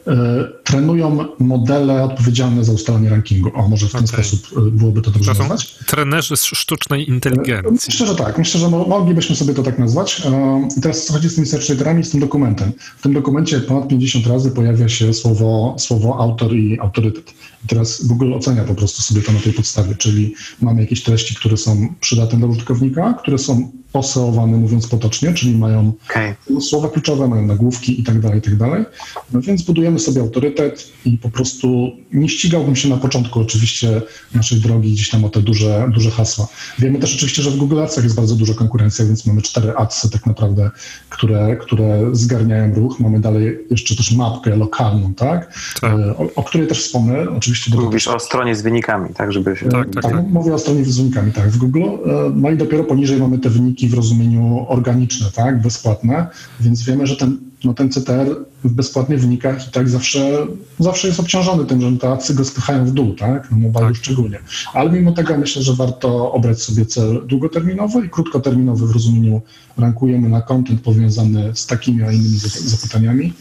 C: trenują modele odpowiedzialne za ustalanie rankingu. O, może w ten
A: Okej.
C: sposób y, byłoby to dobrze
A: To są
C: nazwać.
A: trenerzy z sztucznej inteligencji.
C: Myślę, że tak. Myślę, że mo- moglibyśmy sobie to tak nazwać. E, I teraz co chodzi z tymi searchwriterami, z tym dokumentem. W tym dokumencie ponad 50 razy pojawia się słowo, słowo autor i autorytet. I teraz Google ocenia po prostu sobie to na tej podstawie, czyli mamy jakieś treści, które są przydatne dla użytkownika, które są poseowane, mówiąc potocznie, czyli mają
B: Okej.
C: słowa kluczowe, mają nagłówki i tak dalej, i tak dalej. No więc budujemy sobie autorytet i po prostu nie ścigałbym się na początku oczywiście naszej drogi gdzieś tam o te duże, duże hasła. Wiemy też oczywiście, że w Google Adsach jest bardzo duża konkurencja, więc mamy cztery adsy tak naprawdę, które, które zgarniają ruch. Mamy dalej jeszcze też mapkę lokalną, tak?
A: Tak.
C: E, O, o której też wspomnę. Oczywiście do
B: Mówisz o stronie z wynikami, tak, żeby się...
A: Tak, tak.
C: tak, mówię o stronie z wynikami, tak, w Google. E, No i dopiero poniżej mamy te wyniki w rozumieniu organiczne, tak, bezpłatne, więc wiemy, że ten no ten CTR w bezpłatnych wynikach i tak zawsze, zawsze jest obciążony tym, że te acy go spychają w dół, tak? Na mobile
A: Tak.
C: szczególnie. Ale mimo tego myślę, że warto obrać sobie cel długoterminowy i krótkoterminowy w rozumieniu rankujemy na content powiązany z takimi, a innymi zap- zapytaniami.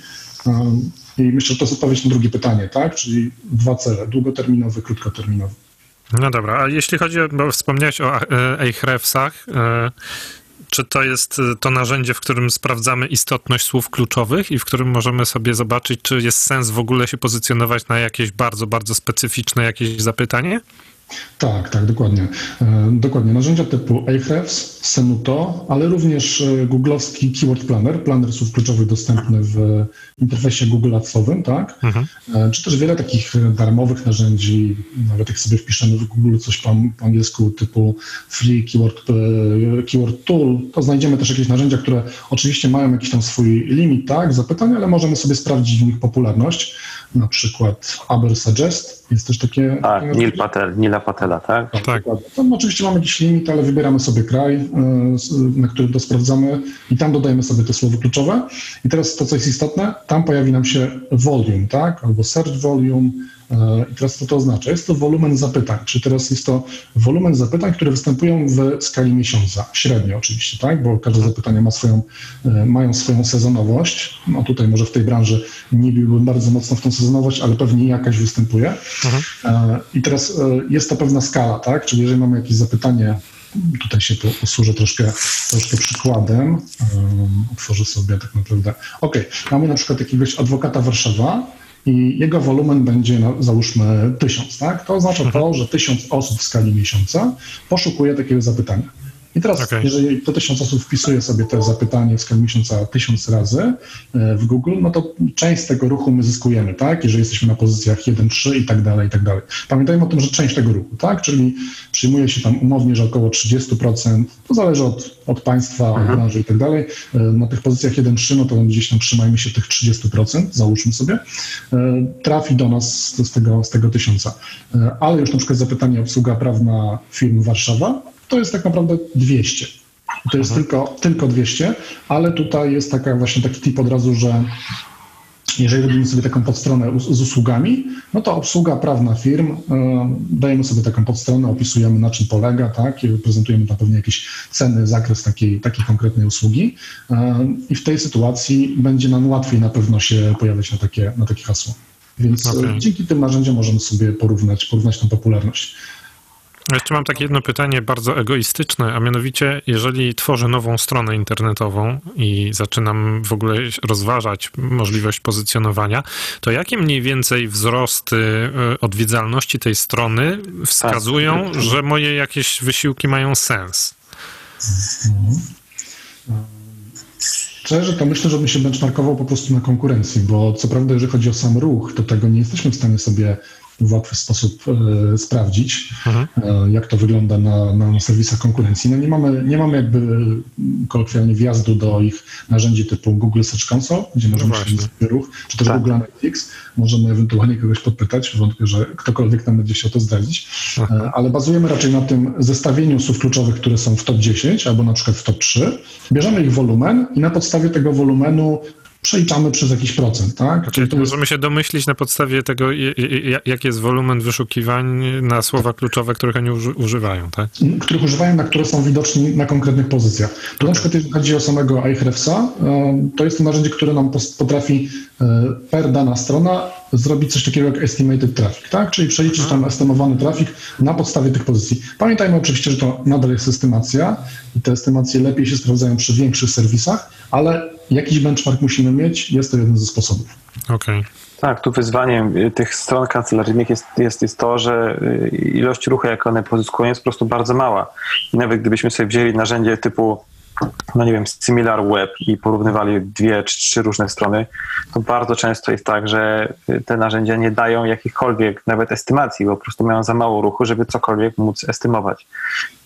C: Um, I myślę, że to jest odpowiedź na drugie pytanie, tak? Czyli dwa cele, długoterminowy, krótkoterminowy.
A: No dobra, a jeśli chodzi o, bo wspomniałeś o e, Ahrefsach, e, czy to jest e, to narzędzie, w którym sprawdzamy istotność słów kluczowych i w którym możemy sobie zobaczyć, czy jest sens w ogóle się pozycjonować na jakieś bardzo, bardzo specyficzne jakieś zapytanie?
C: Tak, tak, dokładnie. E, dokładnie. Narzędzia typu Ahrefs, Senuto, ale również e, googlowski Keyword Planner, planer słów kluczowych dostępny w interfejsie Google Adsowym, tak?
A: Mhm.
C: E, Czy też wiele takich darmowych narzędzi, nawet jak sobie wpiszemy w Google coś po, po angielsku typu Free Keyword, Keyword Tool, to znajdziemy też jakieś narzędzia, które oczywiście mają jakiś tam swój limit, tak, zapytań, ale możemy sobie sprawdzić w nich popularność. Na przykład Aber Suggest jest też takie... takie
B: Tak,
C: narzędzie.
B: Neil Nila Patela, tak?
A: Tak.
C: dokładnie. Tam oczywiście mamy jakiś limit, ale wybieramy sobie kraj, e, na którym to sprawdzamy i tam dodajemy sobie te słowo kluczowe. I teraz to, co jest istotne, tam pojawi nam się volume, tak? Albo search volume. E, I teraz co to oznacza? Jest to wolumen zapytań, czy teraz jest to wolumen zapytań, które występują w skali miesiąca, średnio oczywiście, tak? Bo każde zapytanie ma swoją, e, mają swoją sezonowość. No tutaj może w tej branży nie biłbym bardzo mocno w tą sezonowość, ale pewnie jakaś występuje. E, I teraz jest to pewna skala, tak? Czyli jeżeli mamy jakieś zapytanie, tutaj się po- posłużę troszkę, troszkę przykładem, um, otworzę sobie tak naprawdę. OK, mamy na przykład jakiegoś adwokata Warszawa i jego wolumen będzie, no, załóżmy, tysiąc, tak? To oznacza to, że tysiąc osób w skali miesiąca poszukuje takiego zapytania. I teraz,
A: Okej.
C: jeżeli to tysiąc osób wpisuje sobie te zapytanie w skali miesiąca tysiąc razy e, w Google, no to część z tego ruchu my zyskujemy, tak? Jeżeli jesteśmy na pozycjach 1, 3 i tak dalej, i tak dalej. Pamiętajmy o tym, że część tego ruchu, tak? Czyli przyjmuje się tam umownie, że około 30%, to zależy od, od państwa, od branży i tak dalej. E, Na tych pozycjach 1, 3, no to gdzieś tam trzymajmy się tych 30%, załóżmy sobie, e, trafi do nas z, tego, z tego tysiąca. Ale już na przykład zapytanie obsługa prawna firm Warszawa, to jest tak naprawdę 200. I To jest tylko, tylko 200, ale tutaj jest taka właśnie taki tip od razu, że jeżeli robimy sobie taką podstronę z usługami, no to obsługa prawna firm, e, dajemy sobie taką podstronę, opisujemy na czym polega, tak, prezentujemy tam pewnie jakieś ceny, zakres takiej, takiej konkretnej usługi e, i w tej sytuacji będzie nam łatwiej na pewno się pojawiać na takie, na takie hasło. Więc e,
A: Okej.
C: dzięki tym narzędziom możemy sobie porównać, porównać tą popularność.
A: Jeszcze mam takie jedno pytanie bardzo egoistyczne, a mianowicie, jeżeli tworzę nową stronę internetową i zaczynam w ogóle rozważać możliwość pozycjonowania, to jakie mniej więcej wzrosty e, odwiedzalności tej strony wskazują, że moje jakieś wysiłki mają sens?
C: Szczerze, to myślę, że bym się benchmarkował po prostu na konkurencji, bo co prawda, jeżeli chodzi o sam ruch, to tego nie jesteśmy w stanie sobie w łatwy sposób e, sprawdzić,
A: Mhm.
C: e, jak to wygląda na, na serwisach konkurencji. No nie mamy, nie mamy jakby kolokwialnie wjazdu do ich narzędzi typu Google Search Console, gdzie możemy
A: No
C: śledzić ruch, czy też
B: Tak.
C: Google Analytics. Możemy ewentualnie kogoś podpytać, wątpię, że ktokolwiek nam będzie chciał to zdradzić, E, ale bazujemy raczej na tym zestawieniu słów kluczowych, które są w top 10 albo na przykład w top 3. Bierzemy ich wolumen i na podstawie tego wolumenu przeliczamy przez jakiś procent, tak?
A: Czyli
C: to
A: możemy się domyślić na podstawie tego, jaki jest wolumen wyszukiwań na słowa kluczowe, których oni uży- używają, tak?
C: których używają, na które są widoczni na konkretnych pozycjach. Tu na przykład jeżeli chodzi o samego Ahrefsa, e, to jest to narzędzie, które nam potrafi e, per dana strona zrobić coś takiego jak estimated traffic, tak? Czyli przeliczyć tam estymowany trafik na podstawie tych pozycji. Pamiętajmy oczywiście, że to nadal jest estymacja i te estymacje lepiej się sprawdzają przy większych serwisach, ale jakiś benchmark musimy mieć, jest to jeden ze sposobów.
A: Okej.
B: Tak, tu wyzwaniem y, tych stron kancelaryjnych jest, jest, jest to, że y, ilość ruchu, jak one pozyskują, jest po prostu bardzo mała. I nawet gdybyśmy sobie wzięli narzędzie typu, no nie wiem, Similar Web i porównywali dwie czy trzy różne strony, to bardzo często jest tak, że y, te narzędzia nie dają jakichkolwiek nawet estymacji, bo po prostu mają za mało ruchu, żeby cokolwiek móc estymować.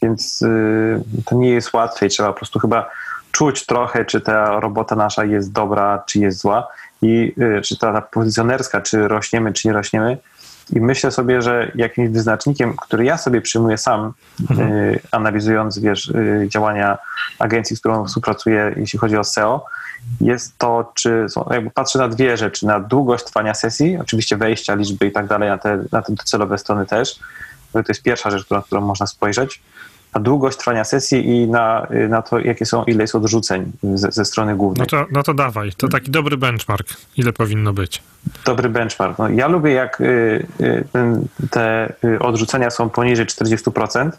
B: Więc y, to nie jest łatwe i trzeba po prostu chyba czuć trochę, czy ta robota nasza jest dobra, czy jest zła i y, czy ta, ta pozycjonerska, czy rośniemy, czy nie rośniemy, I myślę sobie, że jakimś wyznacznikiem, który ja sobie przyjmuję sam, mhm. y, analizując wiesz, y, działania agencji, z którą współpracuję, jeśli chodzi o SEO, jest to, czy jakby patrzę na dwie rzeczy, na długość trwania sesji, oczywiście wejścia, liczby i tak dalej, na te, na te docelowe strony też. To jest pierwsza rzecz, na którą można spojrzeć na długość trwania sesji i na, na to, jakie są, ile jest odrzuceń ze, ze strony głównej.
A: No to, no to dawaj, to taki dobry benchmark. Ile powinno być?
B: Dobry benchmark. No, ja lubię, jak y, y, te y, odrzucenia są poniżej 40%.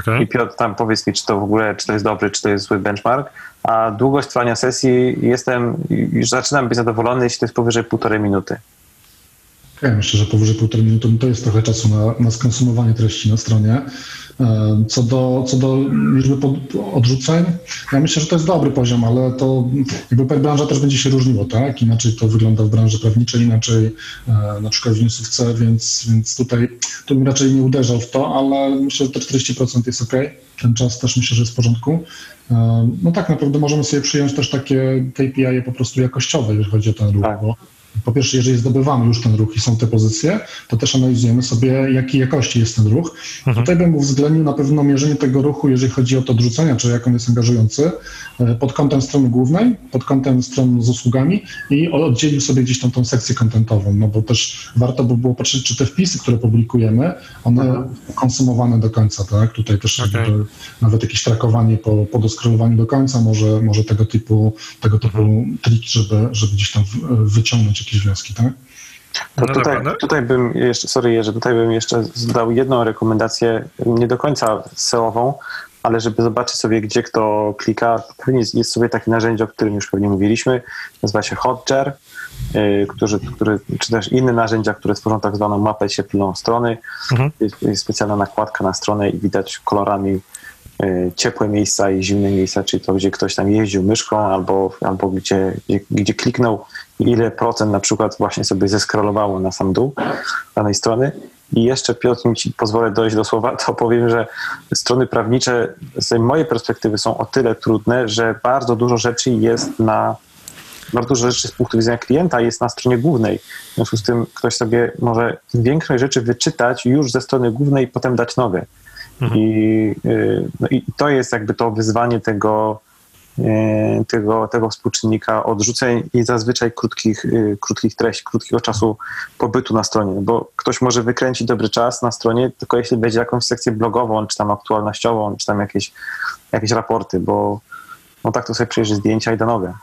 B: Okay. I Piotr, tam powiedz mi, czy to w ogóle, czy to jest dobry, czy to jest zły benchmark. A długość trwania sesji jestem, już zaczynam być zadowolony, jeśli to jest powyżej półtorej minuty.
C: Ja myślę, że powyżej półtorej minuty to jest trochę czasu na, na skonsumowanie treści na stronie. E, co do, co do liczby odrzuceń, ja myślę, że to jest dobry poziom, ale to jakby branża też będzie się różniło, tak? Inaczej to wygląda w branży prawniczej, inaczej e, na przykład w newsówce, więc, więc tutaj to bym raczej nie uderzał w to, ale myślę, że te 40% jest ok. Ten czas też myślę, że jest w porządku. E, no tak naprawdę możemy sobie przyjąć też takie KPI po prostu jakościowe, jeżeli chodzi o ten ruch, tak. bo po pierwsze, jeżeli zdobywamy już ten ruch i są te pozycje, to też analizujemy sobie, jakiej jakości jest ten ruch. Mhm. Tutaj bym uwzględnił na pewno mierzenie tego ruchu, jeżeli chodzi o to odrzucenia, czy jak on jest angażujący, e, pod kątem strony głównej, pod kątem stron z usługami i oddzielił sobie gdzieś tam tą sekcję kontentową, no bo też warto by było patrzeć, czy te wpisy, które publikujemy, one mhm. konsumowane do końca, tak? Tutaj też okay. nawet jakieś trakowanie po, po doskrolowaniu do końca, może, może tego typu, tego typu mhm. triki, żeby, żeby gdzieś tam wyciągnąć jakieś wnioski, tak?
B: To no tutaj, no. tutaj bym jeszcze, sorry że tutaj bym jeszcze zdał jedną rekomendację, nie do końca SEO-ową, ale żeby zobaczyć sobie, gdzie kto klika, pewnie jest sobie takie narzędzie, o którym już pewnie mówiliśmy, nazywa się Hotjar, yy, który, który, czy też inne narzędzia, które tworzą tak zwaną mapę świetlną strony. Mhm. Jest, jest specjalna nakładka na stronę i widać kolorami yy, ciepłe miejsca i zimne miejsca, czyli to, gdzie ktoś tam jeździł myszką albo, albo gdzie, gdzie, gdzie kliknął ile procent na przykład właśnie sobie zeskrolowało na sam dół danej strony. I jeszcze Piotr, mi ci pozwolę dojść do słowa, to powiem, że strony prawnicze z mojej perspektywy są o tyle trudne, że bardzo dużo rzeczy jest na bardzo dużo rzeczy z punktu widzenia klienta jest na stronie głównej. W związku z tym ktoś sobie może większość rzeczy wyczytać już ze strony głównej i potem dać nowe. Mhm. I, y, no i to jest jakby to wyzwanie tego, tego, tego współczynnika odrzuceń i zazwyczaj krótkich, e, krótkich treści, krótkiego czasu pobytu na stronie, bo ktoś może wykręcić dobry czas na stronie, tylko jeśli będzie jakąś sekcję blogową, czy tam aktualnościową, czy tam jakieś, jakieś raporty, bo no tak to sobie przejrzy zdjęcia i da nowe.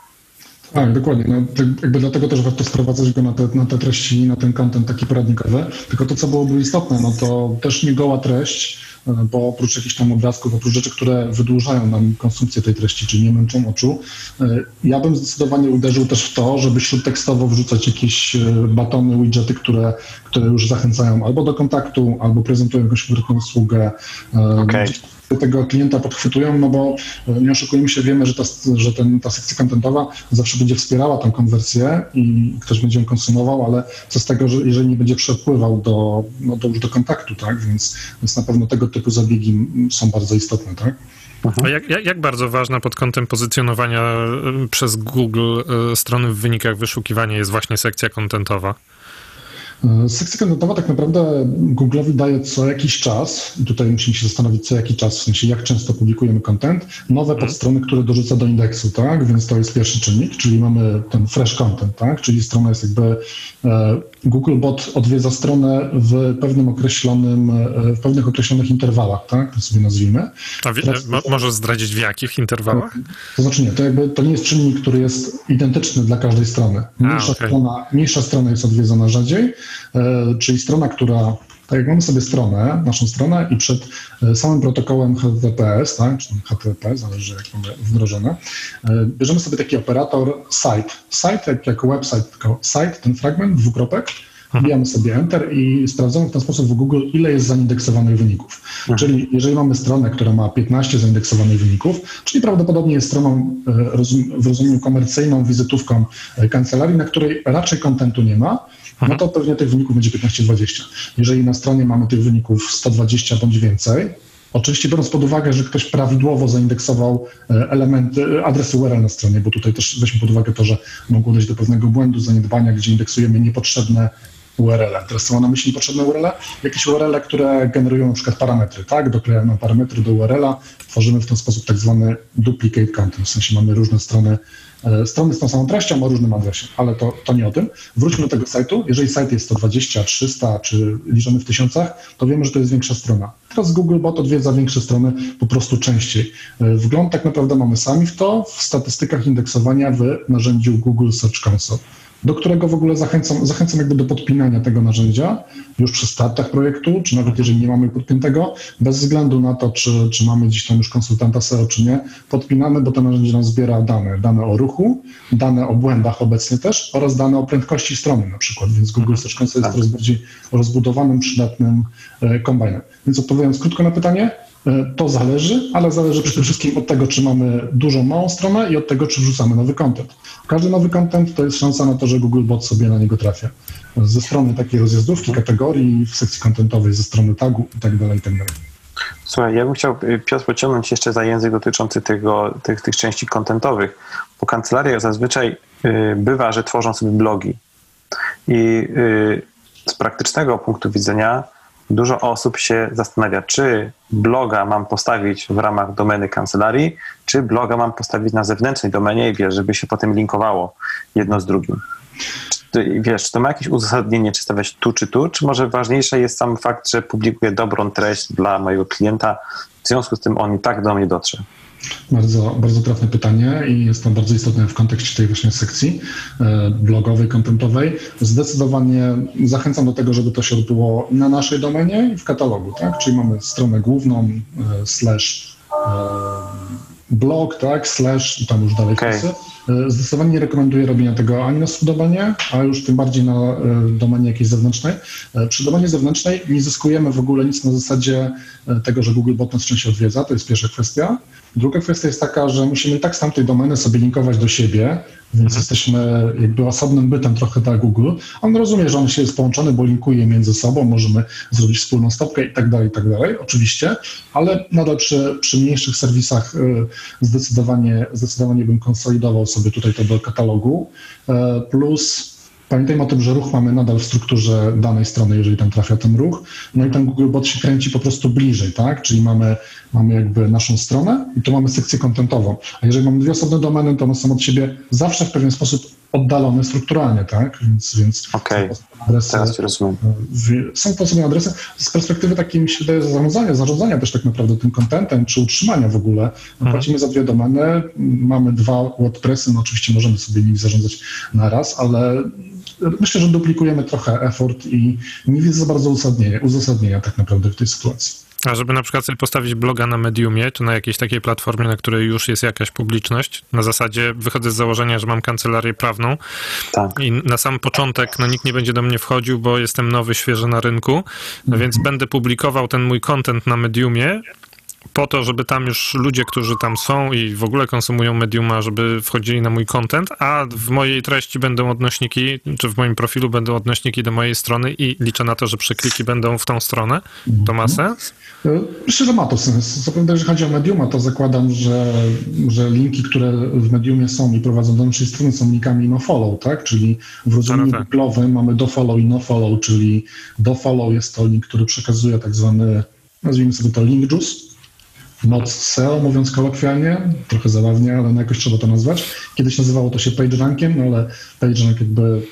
C: Tak, dokładnie. No, jakby dlatego też warto sprowadzać go na te, na te treści, na ten content taki poradnikowy. Tylko to, co byłoby istotne, no to też nie goła treść, bo oprócz jakichś tam obrazków, oprócz rzeczy, które wydłużają nam konsumpcję tej treści, czyli nie męczą oczu, e, ja bym zdecydowanie uderzył też w to, żeby śródtekstowo wrzucać jakieś e, batony, widgety, które, które już zachęcają albo do kontaktu, albo prezentują jakąś konkretną usługę.
B: E, okay
C: tego klienta podchwytują, no bo nie oszukujmy się, wiemy, że ta, że ten, ta sekcja kontentowa zawsze będzie wspierała tą konwersję i ktoś będzie ją konsumował, ale co z tego, że jeżeli nie będzie przepływał do, no do, do kontaktu, tak? Więc, więc na pewno tego typu zabiegi są bardzo istotne, tak?
A: A jak, jak, jak, bardzo ważna pod kątem pozycjonowania e, przez Google e, strony w wynikach wyszukiwania jest właśnie sekcja kontentowa?
C: Sekcja kontentowa tak naprawdę Google'owi daje co jakiś czas, i tutaj musimy się zastanowić co jakiś czas, w sensie jak często publikujemy content, nowe mhm. podstrony, które dorzuca do indeksu, tak? Więc to jest pierwszy czynnik, czyli mamy ten fresh content, tak? Czyli strona jest jakby e, Googlebot odwiedza stronę w pewnym określonym, e, w pewnych określonych interwałach, tak? To sobie nazwijmy.
A: A wie, Teraz, możesz zdradzić w jakich interwałach?
C: To znaczy nie, to jakby to nie jest czynnik, który jest identyczny dla każdej strony. Mniejsza, A, okay. strona, mniejsza strona jest odwiedzana rzadziej, E, czyli strona, która tak jak mamy sobie stronę, naszą stronę i przed e, samym protokołem HTTPS, tak, czy HTTP, zależy jak mamy wdrożone, e, bierzemy sobie taki operator site. Site jak, jako website, tylko site, ten fragment, dwukropek, mhm. wbijamy sobie Enter i sprawdzamy w ten sposób w Google, ile jest zaindeksowanych wyników. Mhm. Czyli jeżeli mamy stronę, która ma 15 zaindeksowanych wyników, czyli prawdopodobnie jest stroną w rozumieniu komercyjną, wizytówką kancelarii, na której raczej kontentu nie ma, no to pewnie tych wyników będzie 15-20. Jeżeli na stronie mamy tych wyników 120 bądź więcej, Oczywiście biorąc pod uwagę, że ktoś prawidłowo zaindeksował e, elementy, e, adresy URL na stronie, bo tutaj też weźmy pod uwagę to, że mogło dojść do pewnego błędu, zaniedbania, gdzie indeksujemy niepotrzebne URL. Teraz mam na myśli potrzebne URL? Jakieś URL, które generują na przykład parametry, tak? Doklejamy parametry do URL-a, tworzymy w ten sposób tak zwany duplicate content, w sensie mamy różne strony, strony z tą samą treścią o różnym adresie, ale to, to nie o tym. Wróćmy do tego sajtu. Jeżeli sajt jest 120, 300 czy liczony w tysiącach, to wiemy, że to jest większa strona. Teraz Googlebot odwiedza większe strony po prostu częściej. E, Wgląd tak naprawdę mamy sami w to w statystykach indeksowania w narzędziu Google Search Console do którego w ogóle zachęcam, zachęcam jakby do podpinania tego narzędzia już przy startach projektu, czy nawet jeżeli nie mamy podpiętego, bez względu na to, czy, czy mamy gdzieś tam już konsultanta SEO, czy nie, podpinamy, bo to narzędzie nam zbiera dane, dane o ruchu, dane o błędach obecnie też oraz dane o prędkości strony na przykład, więc Google Search Console jest
B: Tak.
C: coraz bardziej rozbudowanym, przydatnym e, kombajnem. Więc odpowiadając krótko na pytanie, to zależy, ale zależy przede wszystkim od tego, czy mamy dużą, małą stronę i od tego, czy wrzucamy nowy content. Każdy nowy content to jest szansa na to, że Google Bot sobie na niego trafia. Ze strony takiej rozjazdówki, kategorii, w sekcji kontentowej, ze strony tagu i tak dalej, i tak.
B: Słuchaj, ja bym chciał, y, Piotr, pociągnąć jeszcze za język dotyczący tego, tych, tych części kontentowych, bo kancelaria zazwyczaj y, bywa, że tworzą sobie blogi. I y, z praktycznego punktu widzenia dużo osób się zastanawia, czy bloga mam postawić w ramach domeny kancelarii, czy bloga mam postawić na zewnętrznej domenie i wiesz, żeby się potem linkowało jedno z drugim. Czy Wiesz, czy to ma jakieś uzasadnienie, czy stawiać tu, czy tu, czy może ważniejszy jest sam fakt, że publikuję dobrą treść dla mojego klienta, w związku z tym on i tak do mnie dotrze.
C: Bardzo, bardzo trafne pytanie i jest to bardzo istotne w kontekście tej właśnie sekcji e, blogowej, kontentowej. Zdecydowanie zachęcam do tego, żeby to się odbyło na naszej domenie i w katalogu, tak? Czyli mamy stronę główną e, slash e, blog, tak, slash i tam już dalej. E, Zdecydowanie nie rekomenduję robienia tego ani na subdomenie, a już tym bardziej na domenie jakiejś zewnętrznej. Przy domenie zewnętrznej nie zyskujemy w ogóle nic na zasadzie tego, że Google Bot nas częściej odwiedza, to jest pierwsza kwestia. Druga kwestia jest taka, że musimy tak z tamtej domeny sobie linkować do siebie, więc jesteśmy jakby osobnym bytem trochę dla Google. On rozumie, że on się jest połączony, bo linkuje między sobą, możemy zrobić wspólną stopkę i tak dalej, i tak dalej, oczywiście, ale nadal przy, przy mniejszych serwisach y, zdecydowanie, zdecydowanie bym konsolidował sobie tutaj to do katalogu, E, plus Pamiętajmy o tym, że ruch mamy nadal w strukturze danej strony, jeżeli tam trafia ten ruch. No i ten Googlebot się kręci po prostu bliżej, tak? Czyli mamy, mamy jakby naszą stronę i tu mamy sekcję kontentową. A jeżeli mamy dwie osobne domeny, to one są od siebie zawsze w pewien sposób oddalone strukturalnie, tak? Więc, więc to adresy,
B: Teraz cię rozumiem.
C: w- są to sobie adresy. Z perspektywy takiej mi się wydaje zarządzania, zarządzania też tak naprawdę tym kontentem, czy utrzymania w ogóle. No, Płacimy za dwie domeny, mamy dwa WordPressy, no oczywiście możemy sobie nimi zarządzać na raz, ale myślę, że duplikujemy trochę effort i nie widzę za bardzo uzasadnienia, uzasadnienia tak naprawdę w tej sytuacji.
A: A żeby na przykład sobie postawić bloga na Mediumie, czy na jakiejś takiej platformie, na której już jest jakaś publiczność, na zasadzie wychodzę z założenia, że mam kancelarię prawną
B: Tak.
A: i na sam początek no, nikt nie będzie do mnie wchodził, bo jestem nowy, świeży na rynku, no, więc będę publikował ten mój content na Mediumie po to, żeby tam już ludzie, którzy tam są i w ogóle konsumują Mediuma, żeby wchodzili na mój content, a w mojej treści będą odnośniki, czy w moim profilu będą odnośniki do mojej strony i liczę na to, że przekliki będą w tą stronę. To ma sens?
C: E, Myślę, że ma to sens. Prawda, jeżeli chodzi o Mediuma, to zakładam, że, że linki, które w Mediumie są i prowadzą do naszej strony są linkami no follow, tak? Czyli w rozumieniu
A: No, no tak.
C: Google'owym mamy do follow i no follow, czyli do follow jest to link, który przekazuje tak zwany, nazwijmy sobie to link juice, not SEO, mówiąc kolokwialnie, trochę zabawnie, ale no jakoś trzeba to nazwać. Kiedyś nazywało to się PageRankiem, no ale PageRank jakby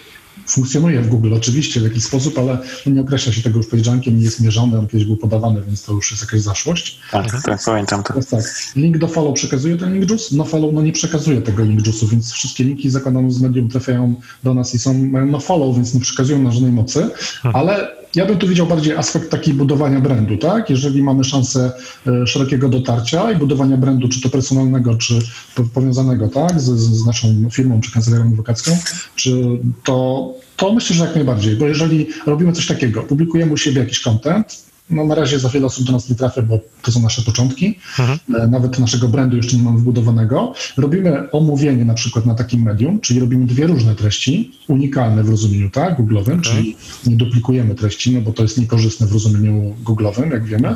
C: funkcjonuje w Google oczywiście w jakiś sposób, ale no nie określa się tego już PageRankiem, nie jest mierzony, on kiedyś był podawany, więc to już jest jakaś zaszłość.
B: Tak, tak, pamiętam to.
C: Tak, link do follow przekazuje ten link juice, no follow no nie przekazuje tego link juice'u, więc wszystkie linki zakładam z medium trafiają do nas i są mają no follow, więc nie przekazują na żadnej mocy, ale ja bym tu widział bardziej aspekt taki budowania brandu, tak? Jeżeli mamy szansę e, szerokiego dotarcia i budowania brandu, czy to personalnego, czy po- powiązanego, tak? Z z naszą firmą, czy kancelarią adwokacką, czy to, to myślę, że jak najbardziej, bo jeżeli robimy coś takiego, publikujemy u siebie jakiś content, no na razie za wiele osób do nas nie trafia, bo to są nasze początki. E, Nawet naszego brandu jeszcze nie mamy wbudowanego. Robimy omówienie na przykład na takim medium, czyli robimy dwie różne treści, unikalne w rozumieniu tak, googlowym, czyli nie duplikujemy treści, no bo to jest niekorzystne w rozumieniu googlowym, jak wiemy.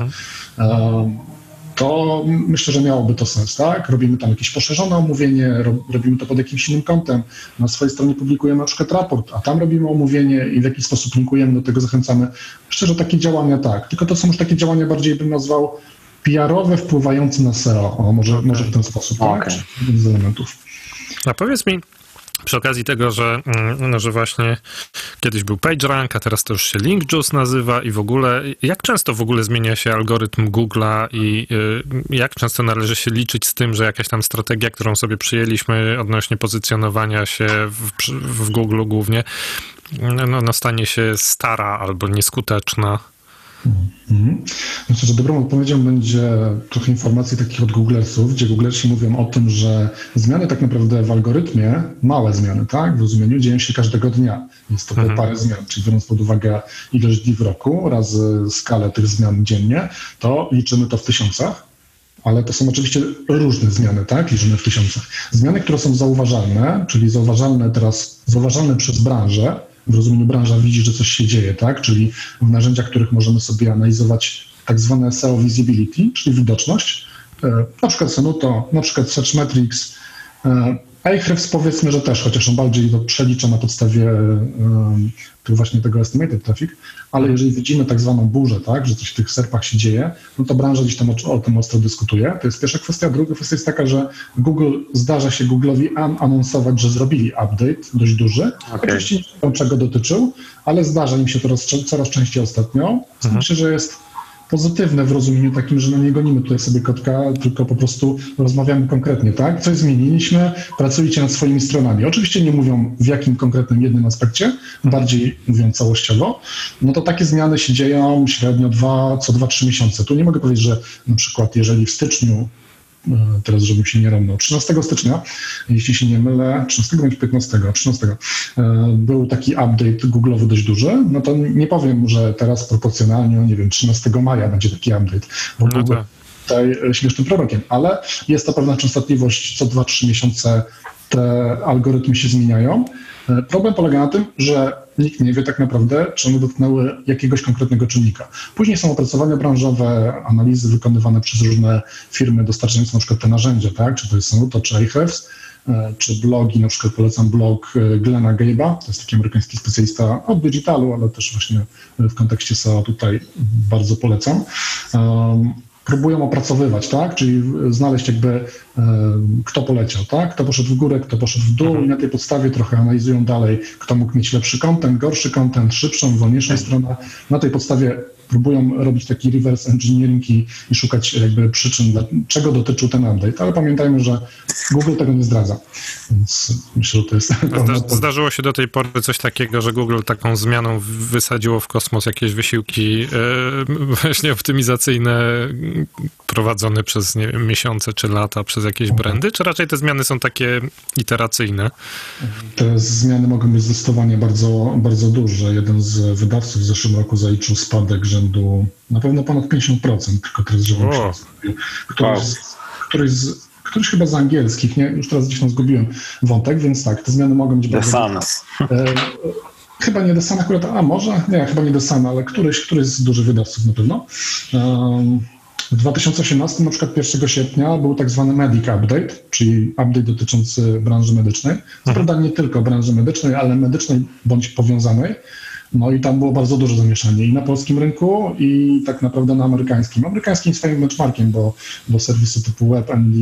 C: Um, to myślę, że miałoby to sens, tak? Robimy tam jakieś poszerzone omówienie, robimy to pod jakimś innym kątem. Na swojej stronie publikujemy na przykład raport, a tam robimy omówienie i w jakiś sposób linkujemy, do tego zachęcamy. Myślę, że takie działania tak, tylko to są już takie działania bardziej bym nazwał PR-owe, wpływające na SEO. O, może, okay. może w ten sposób, okay. tak? Jeden z elementów.
A: A powiedz mi, przy okazji tego, że, mm, no, że właśnie kiedyś był PageRank, a teraz to już się LinkJuice nazywa i w ogóle, jak często w ogóle zmienia się algorytm Google'a i y, jak często należy się liczyć z tym, że jakaś tam strategia, którą sobie przyjęliśmy odnośnie pozycjonowania się w, w Google głównie, no, no stanie się stara albo nieskuteczna?
C: Mhm. Myślę, że dobrą odpowiedzią będzie trochę informacji takich od Googlersów, gdzie Googlersi mówią o tym, że zmiany tak naprawdę w algorytmie, małe zmiany, tak, w rozumieniu, dzieją się każdego dnia. Jest to mhm. parę zmian, czyli biorąc pod uwagę ilość dni w roku oraz skalę tych zmian dziennie, to liczymy to w tysiącach. Ale to są oczywiście różne zmiany, tak? Liczymy w tysiącach. Zmiany, które są zauważalne, czyli zauważalne teraz, zauważalne przez branżę, w rozumieniu branża widzi, że coś się dzieje, tak? Czyli w narzędziach, których możemy sobie analizować tak zwane SEO visibility, czyli widoczność, e, na przykład Senuto, na przykład Searchmetrics, e, Ahrefs powiedzmy, że też, chociaż on bardziej to przelicza na podstawie um, właśnie tego estimated traffic, ale jeżeli widzimy tak zwaną burzę, tak, że coś w tych serpach się dzieje, no to branża gdzieś tam o, o tym ostro dyskutuje. To jest pierwsza kwestia. Druga kwestia jest taka, że Google, zdarza się Google'owi anonsować, że zrobili update dość duży. Okay. Oczywiście nie wiem, czego dotyczył, ale zdarza im się to coraz częściej ostatnio. Myślę, że jest pozytywne w rozumieniu takim, że no nie gonimy tutaj sobie kotka, tylko po prostu rozmawiamy konkretnie, tak? Coś zmieniliśmy, pracujcie nad swoimi stronami. Oczywiście nie mówią w jakim konkretnym jednym aspekcie, bardziej mówią całościowo. No to takie zmiany się dzieją średnio dwa, co 2-3 miesiące. Tu nie mogę powiedzieć, że na przykład jeżeli w styczniu teraz żebym się nie romnął, 13 stycznia, jeśli się nie mylę, 13 bądź 15, 13, był taki update Google'owy dość duży, no to nie powiem, że teraz proporcjonalnie, nie wiem, 13 maja będzie taki update, bo no Google tutaj e, śmiesznym prorokiem, ale jest to pewna częstotliwość, co 2-3 miesiące te algorytmy się zmieniają. E, problem polega na tym, że nikt nie wie tak naprawdę, czy one dotknęły jakiegoś konkretnego czynnika. Później są opracowania branżowe, analizy wykonywane przez różne firmy dostarczające na przykład te narzędzia, tak? czy to jest Sanuto, czy Ahrefs, e, czy blogi, na przykład polecam blog e, Glena Gabe'a, to jest taki amerykański specjalista od digitalu, ale też właśnie w kontekście SEO tutaj bardzo polecam próbują opracowywać, tak? Czyli znaleźć jakby e, kto poleciał, tak? Kto poszedł w górę, kto poszedł w dół mhm. i na tej podstawie trochę analizują dalej, kto mógł mieć lepszy content, gorszy content, szybszą, wolniejszą tak. stronę. Na tej podstawie próbują robić taki reverse engineering i, i szukać jakby przyczyn, dla, czego dotyczył ten update, ale pamiętajmy, że Google tego nie zdradza, więc myślę, że to jest...
A: Zda, zdarzyło się do tej pory coś takiego, że Google taką zmianą wysadziło w kosmos jakieś wysiłki yy, właśnie optymizacyjne prowadzone przez nie wiem, miesiące czy lata przez jakieś mhm. brandy, czy raczej te zmiany są takie iteracyjne?
C: Te zmiany mogą być zdecydowanie bardzo, bardzo duże. Jeden z wydawców w zeszłym roku zaliczył spadek rzędu na pewno ponad 50%, tylko teraz żebym się któryś, z, któryś, z, któryś chyba z angielskich, nie? już teraz gdzieś tam zgubiłem wątek, więc tak, te zmiany mogą być
B: The bardzo... E,
C: chyba nie The Sun akurat, a może? Nie, chyba nie The Sun, ale któryś, któryś z dużych wydawców na pewno. Um, w 2018, na przykład 1 sierpnia, był tak zwany Medic Update, czyli update dotyczący branży medycznej. Co mhm. prawda nie tylko branży medycznej, ale medycznej bądź powiązanej. No i tam było bardzo duże zamieszanie i na polskim rynku, i tak naprawdę na amerykańskim. Amerykańskim swoim benchmarkiem, bo, bo serwisy typu WebMD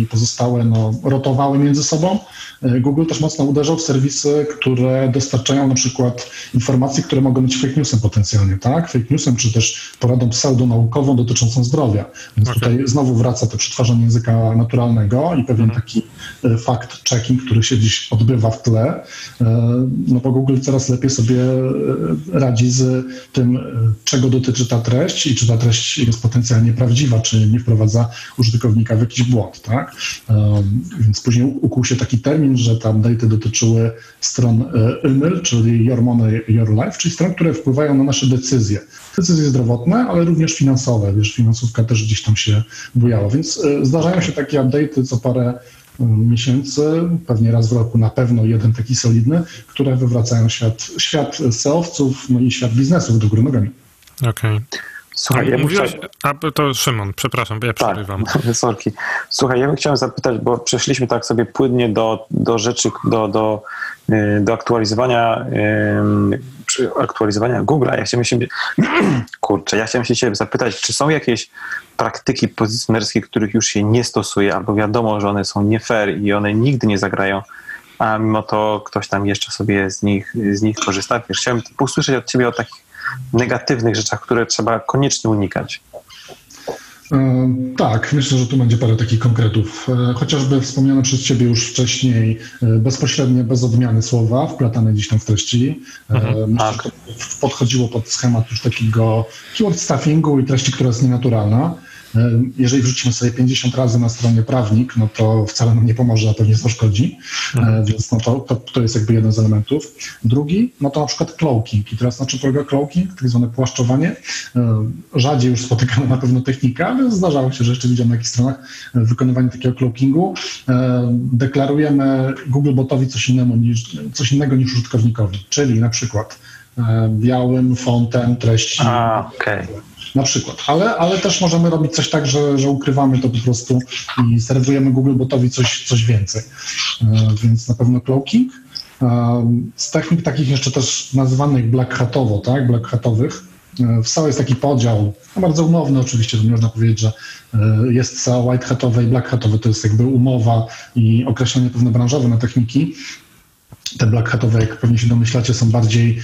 C: i pozostałe no, rotowały między sobą. E, Google też mocno uderzał w serwisy, które dostarczają na przykład informacji, które mogą być fake newsem potencjalnie, tak? Fake newsem, czy też poradą pseudonaukową dotyczącą zdrowia. Więc okay. tutaj znowu wraca to przetwarzanie języka naturalnego i pewien mhm. taki e, fact-checking, który się dziś odbywa w tle. E, no bo Google coraz lepiej sobie radzi z tym, czego dotyczy ta treść i czy ta treść jest potencjalnie prawdziwa, czy nie wprowadza użytkownika w jakiś błąd, tak? Więc później ukuł się taki termin, że tam date dotyczyły stron email, czyli Your Money, Your Life, czyli stron, które wpływają na nasze decyzje. Decyzje zdrowotne, ale również finansowe. Wiesz, finansówka też gdzieś tam się bujała. Więc e, zdarzają się takie update'y co parę miesięcy, pewnie raz w roku na pewno jeden taki solidny, które wywracają świat, świat seowców, no i świat biznesów do góry nogami.
A: Okej. Okay. Słuchaj, ja mówiłeś, chciał... a to Szymon, przepraszam, ja tak, przerywam.
B: sorki. Słuchaj, ja bym chciał zapytać, bo przeszliśmy tak sobie płynnie do, do rzeczy, do, do, y, do aktualizowania aktualizowania Google'a. Ja chciałem się, kurczę, ja chciałem się ciebie zapytać, czy są jakieś praktyki pozycjonerskie, których już się nie stosuje, albo wiadomo, że one są nie fair i one nigdy nie zagrają, a mimo to ktoś tam jeszcze sobie z nich, z nich korzysta. Wiesz, chciałem usłyszeć od ciebie o takich negatywnych rzeczach, które trzeba koniecznie unikać.
C: E, tak, myślę, że tu będzie parę takich konkretów. E, chociażby wspomniane przez Ciebie już wcześniej e, bezpośrednie, bez odmiany słowa, wplatane gdzieś tam w treści. Mhm, myślę, tak. że podchodziło pod schemat już takiego keyword stuffingu i treści, która jest nienaturalna. E, jeżeli wrzucimy sobie 50 razy na stronie prawnik, no to wcale nam nie pomoże, a pewnie zaszkodzi, e, mhm. więc no to, to, to, jest jakby jeden z elementów. Drugi, no to na przykład cloaking. I teraz na czym polega cloaking? Tak zwane płaszczowanie. E, rzadziej już spotykana na pewno technika, ale zdarzało się, że jeszcze widziałem na jakichś stronach wykonywanie takiego cloakingu. Deklarujemy Googlebotowi coś, innemu niż, coś innego niż użytkownikowi, czyli na przykład białym fontem treści.
B: A, okay
C: na przykład. Ale, ale też możemy robić coś tak, że, że ukrywamy to po prostu i serwujemy Googlebotowi coś, coś więcej. E, więc na pewno cloaking. E, z technik takich jeszcze też nazywanych black hatowo, tak, black hatowych, e, w SEO jest taki podział, no bardzo umowny oczywiście, to można powiedzieć, że jest SEO white hatowe i black hatowe, to jest jakby umowa i określenie pewne branżowe na techniki. Te black hatowe, jak pewnie się domyślacie, są bardziej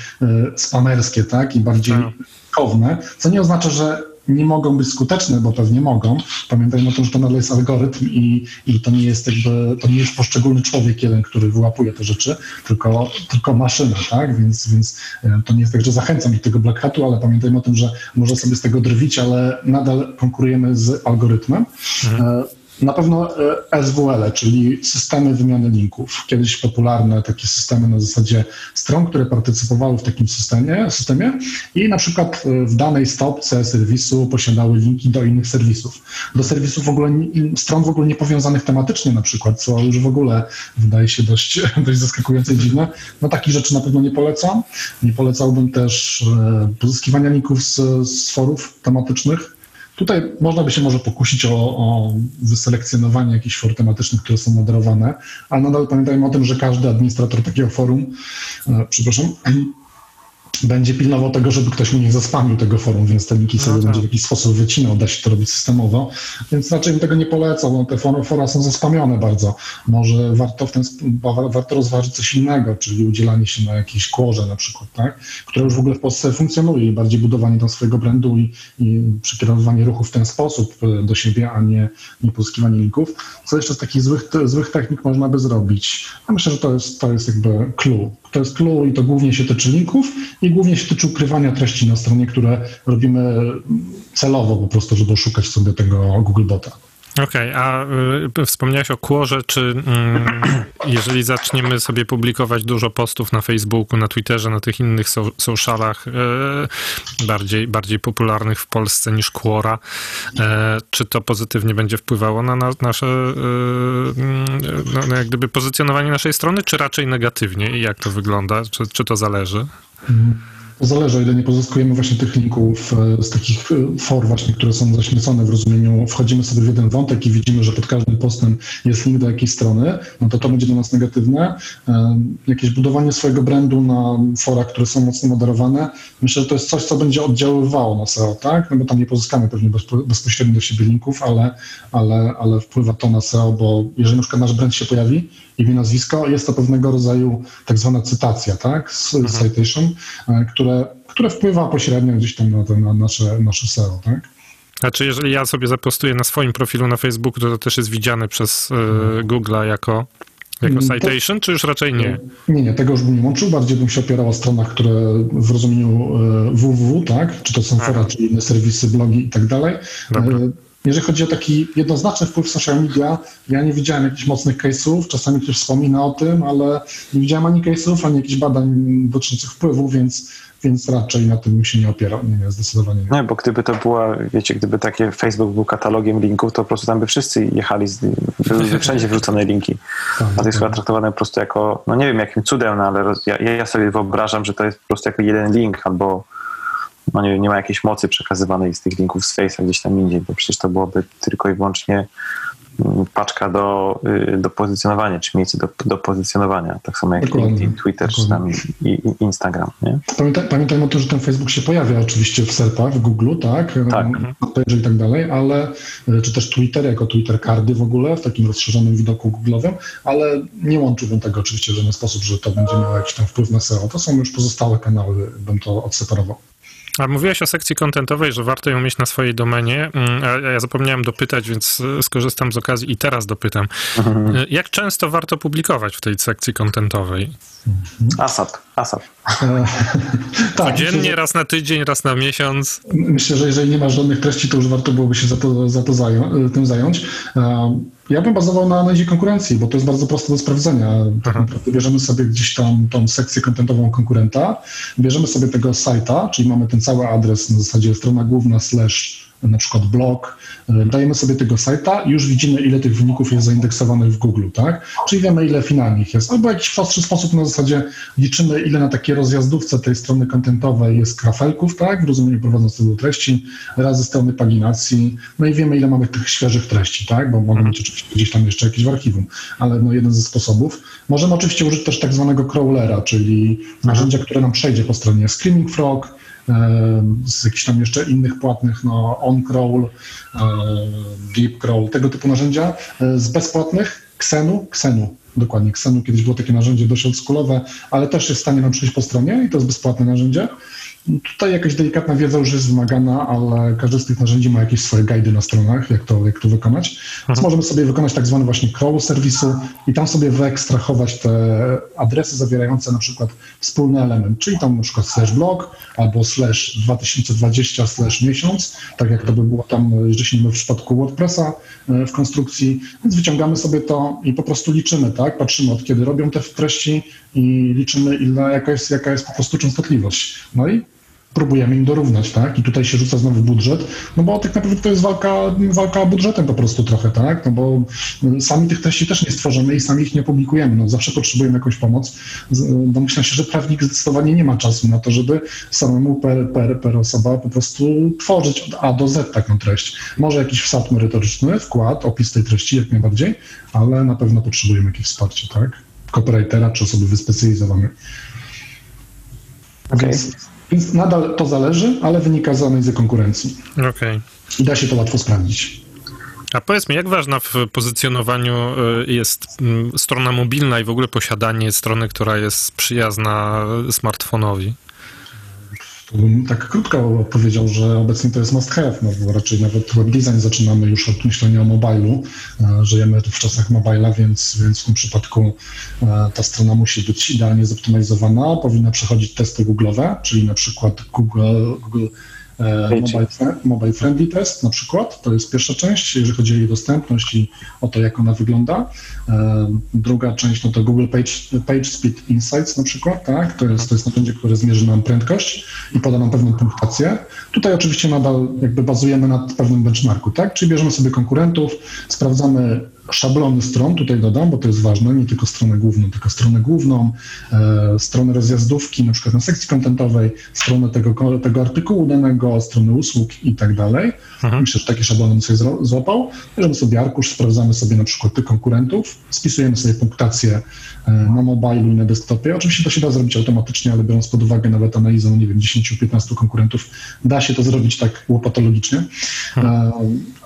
C: spamerskie, tak, i bardziej tak ryzykowne, co nie oznacza, że nie mogą być skuteczne, bo pewnie mogą. Pamiętajmy o tym, że to nadal jest algorytm i, i to nie jest jakby, to nie jest poszczególny człowiek jeden, który wyłapuje te rzeczy, tylko, tylko maszyna, tak? Więc, więc e, to nie jest tak, że zachęcam do tego black hatu, ale pamiętajmy o tym, że może sobie z tego drwić, ale nadal konkurujemy z algorytmem. Mhm. Na pewno e, SWL, czyli systemy wymiany linków. Kiedyś popularne takie systemy na zasadzie stron, które partycypowały w takim systemie, systemie i na przykład e, w danej stopce serwisu posiadały linki do innych serwisów. Do serwisów w ogóle, stron w ogóle niepowiązanych tematycznie na przykład, co już w ogóle wydaje się dość, dość zaskakujące i dziwne. No takich rzeczy na pewno nie polecam. Nie polecałbym też e, pozyskiwania linków z, z forów tematycznych Tutaj można by się może pokusić o, o wyselekcjonowanie jakichś for tematycznych, które są moderowane, ale nadal pamiętajmy o tym, że każdy administrator takiego forum, e, przepraszam, będzie pilnował tego, żeby ktoś mu nie zaspamił tego forum, więc te linki sobie no tak. będzie w jakiś sposób wycinał, da się to robić systemowo, więc raczej bym tego nie polecał, bo te fora, fora są zaspamione bardzo. Może warto, w ten, warto rozważyć coś innego, czyli udzielanie się na jakiejś kłorze na przykład, tak? które już w ogóle w Polsce funkcjonuje i bardziej budowanie tam swojego brandu i, i przekierowywanie ruchu w ten sposób e, do siebie, a nie, nie pozyskiwanie linków. Co jeszcze z takich złych, złych technik można by zrobić? Ja myślę, że to jest, to jest jakby clue to jest clue i to głównie się tyczy linków i głównie się tyczy ukrywania treści na stronie, które robimy celowo po prostu, żeby oszukać sobie tego Googlebota.
A: Okej, okay, a y, wspomniałeś o kłorze, czy y, jeżeli zaczniemy sobie publikować dużo postów na Facebooku, na Twitterze, na tych innych so, socialach y, bardziej, bardziej popularnych w Polsce niż kłora, y, czy to pozytywnie będzie wpływało na, na nasze y, no, jak gdyby pozycjonowanie naszej strony, czy raczej negatywnie i jak to wygląda, czy, czy to zależy?
C: Mhm. Zależy, ile nie pozyskujemy właśnie tych linków e, z takich e, for właśnie, które są zaśmiecone w rozumieniu, wchodzimy sobie w jeden wątek i widzimy, że pod każdym postem jest link do jakiejś strony, no to to będzie dla nas negatywne. E, jakieś budowanie swojego brandu na forach, które są mocno moderowane, myślę, że to jest coś, co będzie oddziaływało na SEO, tak? No bo tam nie pozyskamy pewnie bezpośrednio do siebie linków, ale, ale, ale wpływa to na SEO, bo jeżeli na przykład nasz brand się pojawi, imię, nazwisko, jest to pewnego rodzaju tak zwana cytacja, tak, mhm. citation, e, które, które wpływa pośrednio gdzieś tam na, to, na nasze, nasze SEO, tak.
A: Znaczy, jeżeli ja sobie zapostuję na swoim profilu na Facebooku, to to też jest widziane przez y, Google'a jako, jako mm, citation, to, czy już raczej nie?
C: Nie, nie, tego już bym nie łączył. Bardziej bym się opierał o stronach, które w rozumieniu www, tak? Czy to są fora, czy inne serwisy, blogi i tak dalej. Dobra. Jeżeli chodzi o taki jednoznaczny wpływ social media, ja nie widziałem jakichś mocnych case'ów, czasami ktoś wspomina o tym, ale nie widziałem ani case'ów, ani jakichś badań dotyczących wpływu, więc, więc raczej na tym się nie opierał. Nie, nie, zdecydowanie nie.
B: No, bo gdyby to była, wiecie, gdyby takie Facebook był katalogiem linków, to po prostu tam by wszyscy jechali, z, były wszędzie wrzucone linki. Tak, A to jest chyba traktowane po prostu jako, no nie wiem jakim cudem, no ale roz, ja, ja sobie wyobrażam, że to jest po prostu jako jeden link albo no nie, nie ma jakiejś mocy przekazywanej z tych linków z Face'a gdzieś tam indziej, bo przecież to byłoby tylko i wyłącznie mm, paczka do, y, do pozycjonowania, czy miejsce do, do pozycjonowania, tak samo jak
C: Dokładnie.
B: LinkedIn, Twitter, czy tam i, i Instagram, nie?
C: Pamiętaj, pamiętajmy o tym, że ten Facebook się pojawia oczywiście w SERPach, w Google, tak?
B: Tak.
C: Page i tak dalej, ale e, czy też Twitter jako Twitter kardy w ogóle w takim rozszerzonym widoku Google'owym, ale nie łączyłbym tego oczywiście w żaden sposób, że to będzie miało jakiś tam wpływ na SEO. To są już pozostałe kanały, bym to odseparował.
A: A mówiłeś o sekcji kontentowej, że warto ją mieć na swojej domenie. Mm, Ja zapomniałem dopytać, więc e, skorzystam z okazji i teraz dopytam. E, Jak często warto publikować w tej sekcji kontentowej?
B: ASAP, ASAP.
C: E, tak,
A: Dziennie,
C: myślę, że,
A: raz na tydzień, raz na miesiąc?
C: myślę, że jeżeli nie masz żadnych treści, to już warto byłoby się za to, za to zają, tym zająć. E, Ja bym bazował na analizie konkurencji, bo to jest bardzo proste do sprawdzenia. Tak naprawdę bierzemy sobie gdzieś tam tą sekcję kontentową konkurenta, bierzemy sobie tego sajta, czyli mamy ten cały adres na zasadzie strona główna slash na przykład blog, e, dajemy sobie tego sajta i już widzimy, ile tych wyników jest zaindeksowanych w Google, tak? Czyli wiemy, ile finalnych jest. Albo jakiś prostszy sposób na zasadzie liczymy, ile na takiej rozjazdówce tej strony kontentowej jest kafelków, tak? W rozumieniu prowadzącego treści, razy strony paginacji, no i wiemy, ile mamy tych świeżych treści, tak? Bo mogą być oczywiście gdzieś tam jeszcze jakieś w archiwum, ale no jeden ze sposobów. Możemy oczywiście użyć też tak zwanego crawlera, czyli narzędzia, które nam przejdzie po stronie Screaming Frog, z jakichś tam jeszcze innych płatnych, no OnCrawl, e, DeepCrawl, tego typu narzędzia. E, Z bezpłatnych Xenu, Xenu, dokładnie Xenu, kiedyś było takie narzędzie dość oldschoolowe, ale też jest w stanie nam przejść po stronie i to jest bezpłatne narzędzie. Tutaj jakaś delikatna wiedza już jest wymagana, ale każde z tych narzędzi ma jakieś swoje guidy na stronach, jak to, jak to wykonać. Więc możemy sobie wykonać tak zwany właśnie crawl serwisu i tam sobie wyekstrahować te adresy zawierające na przykład wspólny element, czyli tam na przykład slash blog albo slash 2020 slash miesiąc, tak jak to by było tam, się w przypadku WordPressa e, w konstrukcji, więc wyciągamy sobie to i po prostu liczymy, tak? Patrzymy od kiedy robią te treści i liczymy ile, jaka jest, jaka jest po prostu częstotliwość. No i próbujemy im dorównać, tak? I tutaj się rzuca znowu budżet, no bo tak naprawdę to jest walka, walka budżetem po prostu trochę, tak? No bo y, sami tych treści też nie stworzymy i sami ich nie publikujemy, no zawsze potrzebujemy jakąś pomoc. Z- Domyślam się, że prawnik zdecydowanie nie ma czasu na to, żeby samemu per, per, per osoba po prostu tworzyć od A do Z taką treść. Może jakiś wsad merytoryczny, wkład, opis tej treści jak najbardziej, ale na pewno potrzebujemy jakieś wsparcie, tak? Copywritera czy osoby wyspecjalizowanej.
B: Okej.
C: Więc, więc nadal to zależy, ale wynika z analizy konkurencji.
A: Okej.
C: I da się to łatwo sprawdzić.
A: A powiedz mi, jak ważna w pozycjonowaniu y, jest mm, strona mobilna i w ogóle posiadanie strony, która jest przyjazna smartfonowi?
C: Tak krótko odpowiedział, że obecnie to jest must have, no bo raczej nawet web design zaczynamy już od myślenia o mobilu. E, Żyjemy w czasach mobila, więc, więc w tym przypadku e, ta strona musi być idealnie zoptymalizowana, powinna przechodzić testy Google'owe, czyli na przykład Google, Google. Mobile, fri- mobile Friendly Test na przykład, to jest pierwsza część, jeżeli chodzi o jej dostępność i o to, jak ona wygląda. E, Druga część no to Google Page, Page Speed Insights na przykład, tak? To jest, to jest narzędzie, które zmierzy nam prędkość i poda nam pewną punktację. Tutaj oczywiście nadal jakby bazujemy na pewnym benchmarku, tak? Czyli bierzemy sobie konkurentów, sprawdzamy szablony stron, tutaj dodam, bo to jest ważne, nie tylko stronę główną, tylko stronę główną, e, stronę rozjazdówki, na przykład na sekcji kontentowej, stronę tego, tego artykułu danego, stronę usług i tak dalej. Myślę, że takie szablony bym sobie złapał. Bierzemy sobie arkusz, sprawdzamy sobie na przykład tych konkurentów, spisujemy sobie punktację e, na mobilu i na desktopie. Oczywiście to się da zrobić automatycznie, ale biorąc pod uwagę nawet analizę, no nie wiem, 10-15 konkurentów, da się to zrobić tak łopatologicznie. E,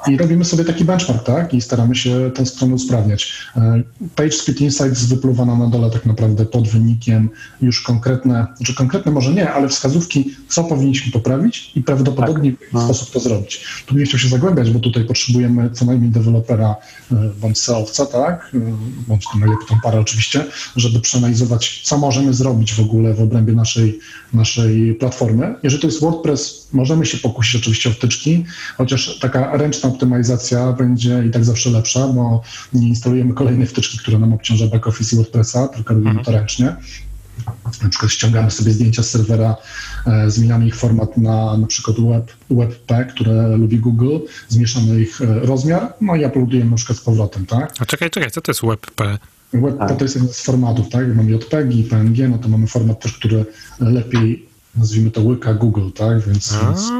C: I robimy sobie taki benchmark, tak? I staramy się tę stronę usprawniać. E, Page Speed Insights wypluwana na dole tak naprawdę pod wynikiem już konkretne, znaczy konkretne może nie, ale wskazówki, co powinniśmy poprawić i prawdopodobnie w jaki
B: no.
C: sposób to zrobić. Tu nie chciał się zagłębiać, bo tutaj potrzebujemy co najmniej dewelopera e, bądź SEO-wca, tak? E, Bądź to najlepiej tą parę oczywiście, żeby przeanalizować, co możemy zrobić w ogóle w obrębie naszej, naszej platformy. Jeżeli to jest WordPress, możemy się pokusić oczywiście o wtyczki, chociaż taka ręczna optymalizacja będzie i tak zawsze lepsza, bo nie instalujemy kolejnej wtyczki, która nam obciąża back-office i WordPressa, tylko robimy to ręcznie. Na przykład ściągamy sobie zdjęcia z serwera, e, zmieniamy ich format na na przykład web, WebP, które lubi Google, zmieszamy ich e, rozmiar, no i uploadujemy na przykład z powrotem, tak?
A: A czekaj, czekaj, co to jest WebP?
C: WebP to jest jeden z formatów, tak? Jak mamy JPEG i PNG, no to mamy format też, który lepiej nazwijmy to łyka Google, tak? Więc, więc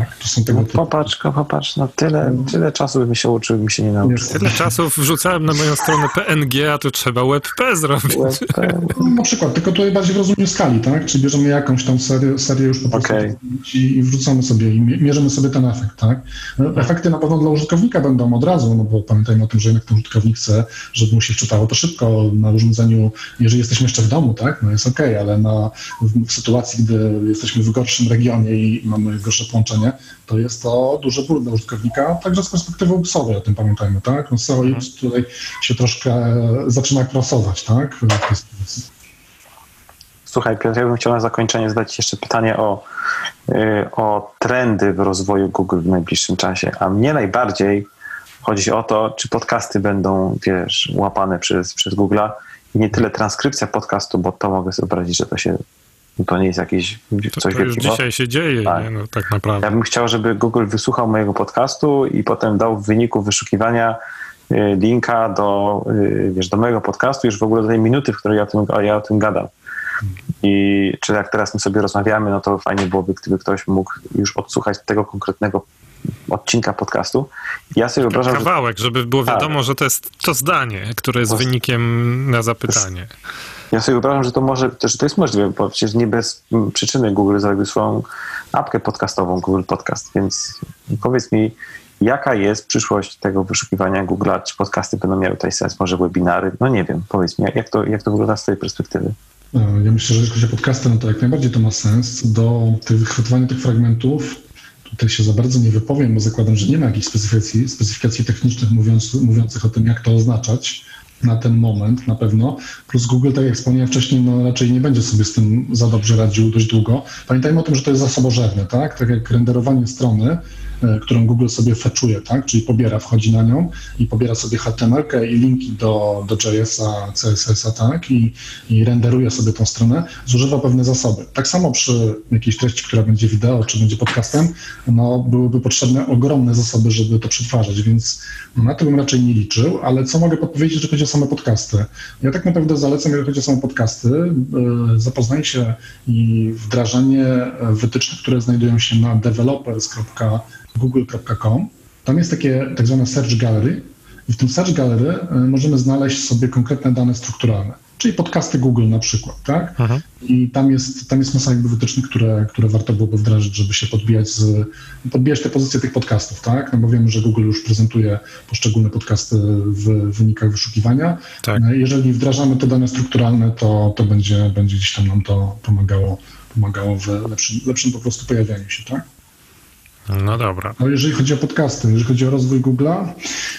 C: tak, to są tego
B: No, popatrz, popatrz, no tyle, tyle czasu bym się uczył, bym się nie nauczył.
A: Tyle czasu wrzucałem na moją stronę PNG, a tu trzeba WebP zrobić.
B: WebP.
C: No, na przykład, tylko tutaj bardziej w rozumieniu skali, tak? Czyli bierzemy jakąś tam serię, serię już po prostu
B: Okej.
C: i, wrzucamy sobie i mie- mierzymy sobie ten efekt, tak? No, Efekty na pewno dla użytkownika będą od razu, no bo pamiętajmy o tym, że jednak ten użytkownik chce, żeby mu się wczytało to szybko na urządzeniu, jeżeli jesteśmy jeszcze w domu, tak? No jest okej, ale na, w, w sytuacji, gdy jesteśmy w gorszym regionie i mamy gorsze połączenie, to jest to duży ból dla użytkownika, także z perspektywy UX-owej o tym pamiętajmy, tak? No SEO UX tutaj się troszkę zaczyna krosować, tak?
B: Słuchaj, Piotr, ja bym chciał na zakończenie zadać jeszcze pytanie o, y, o trendy w rozwoju Google w najbliższym czasie. A mnie najbardziej chodzi o to, czy podcasty będą, wiesz, łapane przez, przez Google'a i nie tyle transkrypcja podcastu, bo to mogę sobie wyobrazić, że to się, to nie jest jakieś
A: To,
B: coś
A: to już
B: wielkiego.
A: dzisiaj się dzieje,
B: Tak.
A: nie? No, tak naprawdę.
B: Ja bym chciał, żeby Google wysłuchał mojego podcastu i potem dał w wyniku wyszukiwania y, linka do, y, wiesz, do mojego podcastu, już w ogóle do tej minuty, w której ja o tym, ja o tym gadam. I czy jak teraz my sobie rozmawiamy, no to fajnie byłoby, gdyby ktoś mógł już odsłuchać tego konkretnego odcinka podcastu. Ja sobie wyobrażam, że
A: Kawałek, żeby było
B: Tak.
A: wiadomo, że to jest to zdanie, które jest wynikiem na zapytanie.
B: Ja sobie wyobrażam, że to może, że to jest możliwe, bo przecież nie bez mm, przyczyny Google zrobił swoją apkę podcastową, Google Podcast, więc powiedz mi, jaka jest przyszłość tego wyszukiwania Google'a? Czy podcasty będą miały tutaj sens? Może webinary? No nie wiem, powiedz mi, jak- to, jak to wygląda z tej perspektywy?
C: E, Ja myślę, że jeśli chodzi o podcasty, no to jak najbardziej to ma sens. Do tych wychwytywania tych fragmentów tutaj się za bardzo nie wypowiem, bo zakładam, że nie ma jakichś specyfikacji, specyfikacji technicznych mówiąc, mówiących o tym, jak to oznaczać na ten moment na pewno. Plus Google, tak jak wspomniałem wcześniej, no raczej nie będzie sobie z tym za dobrze radził dość długo. Pamiętajmy o tym, że to jest zasobożerne, tak? Tak jak renderowanie strony, którą Google sobie fetchuje, tak? Czyli pobiera, wchodzi na nią i pobiera sobie HTML i linki do, do JS-a, CSS-a, tak? I, I renderuje sobie tą stronę, zużywa pewne zasoby. Tak samo przy jakiejś treści, która będzie wideo, czy będzie podcastem, no byłyby potrzebne ogromne zasoby, żeby to przetwarzać, więc na to bym raczej nie liczył, ale co mogę podpowiedzieć, jeżeli chodzi o same podcasty? Ja tak naprawdę zalecam, jeżeli chodzi o same podcasty, yy, zapoznanie się i wdrażanie e, wytycznych, które znajdują się na developers.google.com. Tam jest takie tak zwane search gallery i w tym search gallery y, możemy znaleźć sobie konkretne dane strukturalne, czyli podcasty Google na przykład, tak?
A: Mhm.
C: I tam jest, tam jest masa jakby wytycznych, które, które warto byłoby wdrażać, żeby się podbijać, z, podbijać te pozycje tych podcastów, tak? No bo wiemy, że Google już prezentuje poszczególne podcasty w wynikach wyszukiwania.
A: Tak.
C: Jeżeli wdrażamy te dane strukturalne, to, to będzie, będzie gdzieś tam nam to pomagało, pomagało w lepszym, lepszym po prostu pojawianiu się, tak?
A: No dobra.
C: No jeżeli chodzi o podcasty, jeżeli chodzi o rozwój Google'a,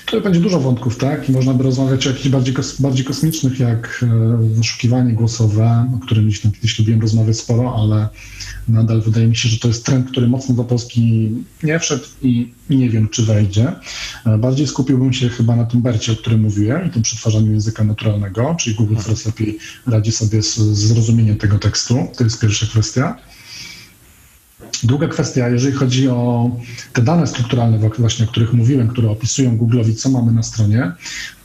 C: to będzie dużo wątków, tak? I można by rozmawiać o jakichś bardziej, kos, bardziej kosmicznych, jak e, wyszukiwanie głosowe, o którym gdzieś tam kiedyś lubiłem rozmawiać sporo, ale nadal wydaje mi się, że to jest trend, który mocno do Polski nie wszedł i nie wiem, czy wejdzie. E, Bardziej skupiłbym się chyba na tym Bercie, o którym mówiłem, i tym przetwarzaniu języka naturalnego, czyli Google coraz lepiej radzi sobie z z zrozumieniem tego tekstu. To jest pierwsza kwestia. Druga kwestia, jeżeli chodzi o te dane strukturalne, właśnie o których mówiłem, które opisują Google'owi, co mamy na stronie,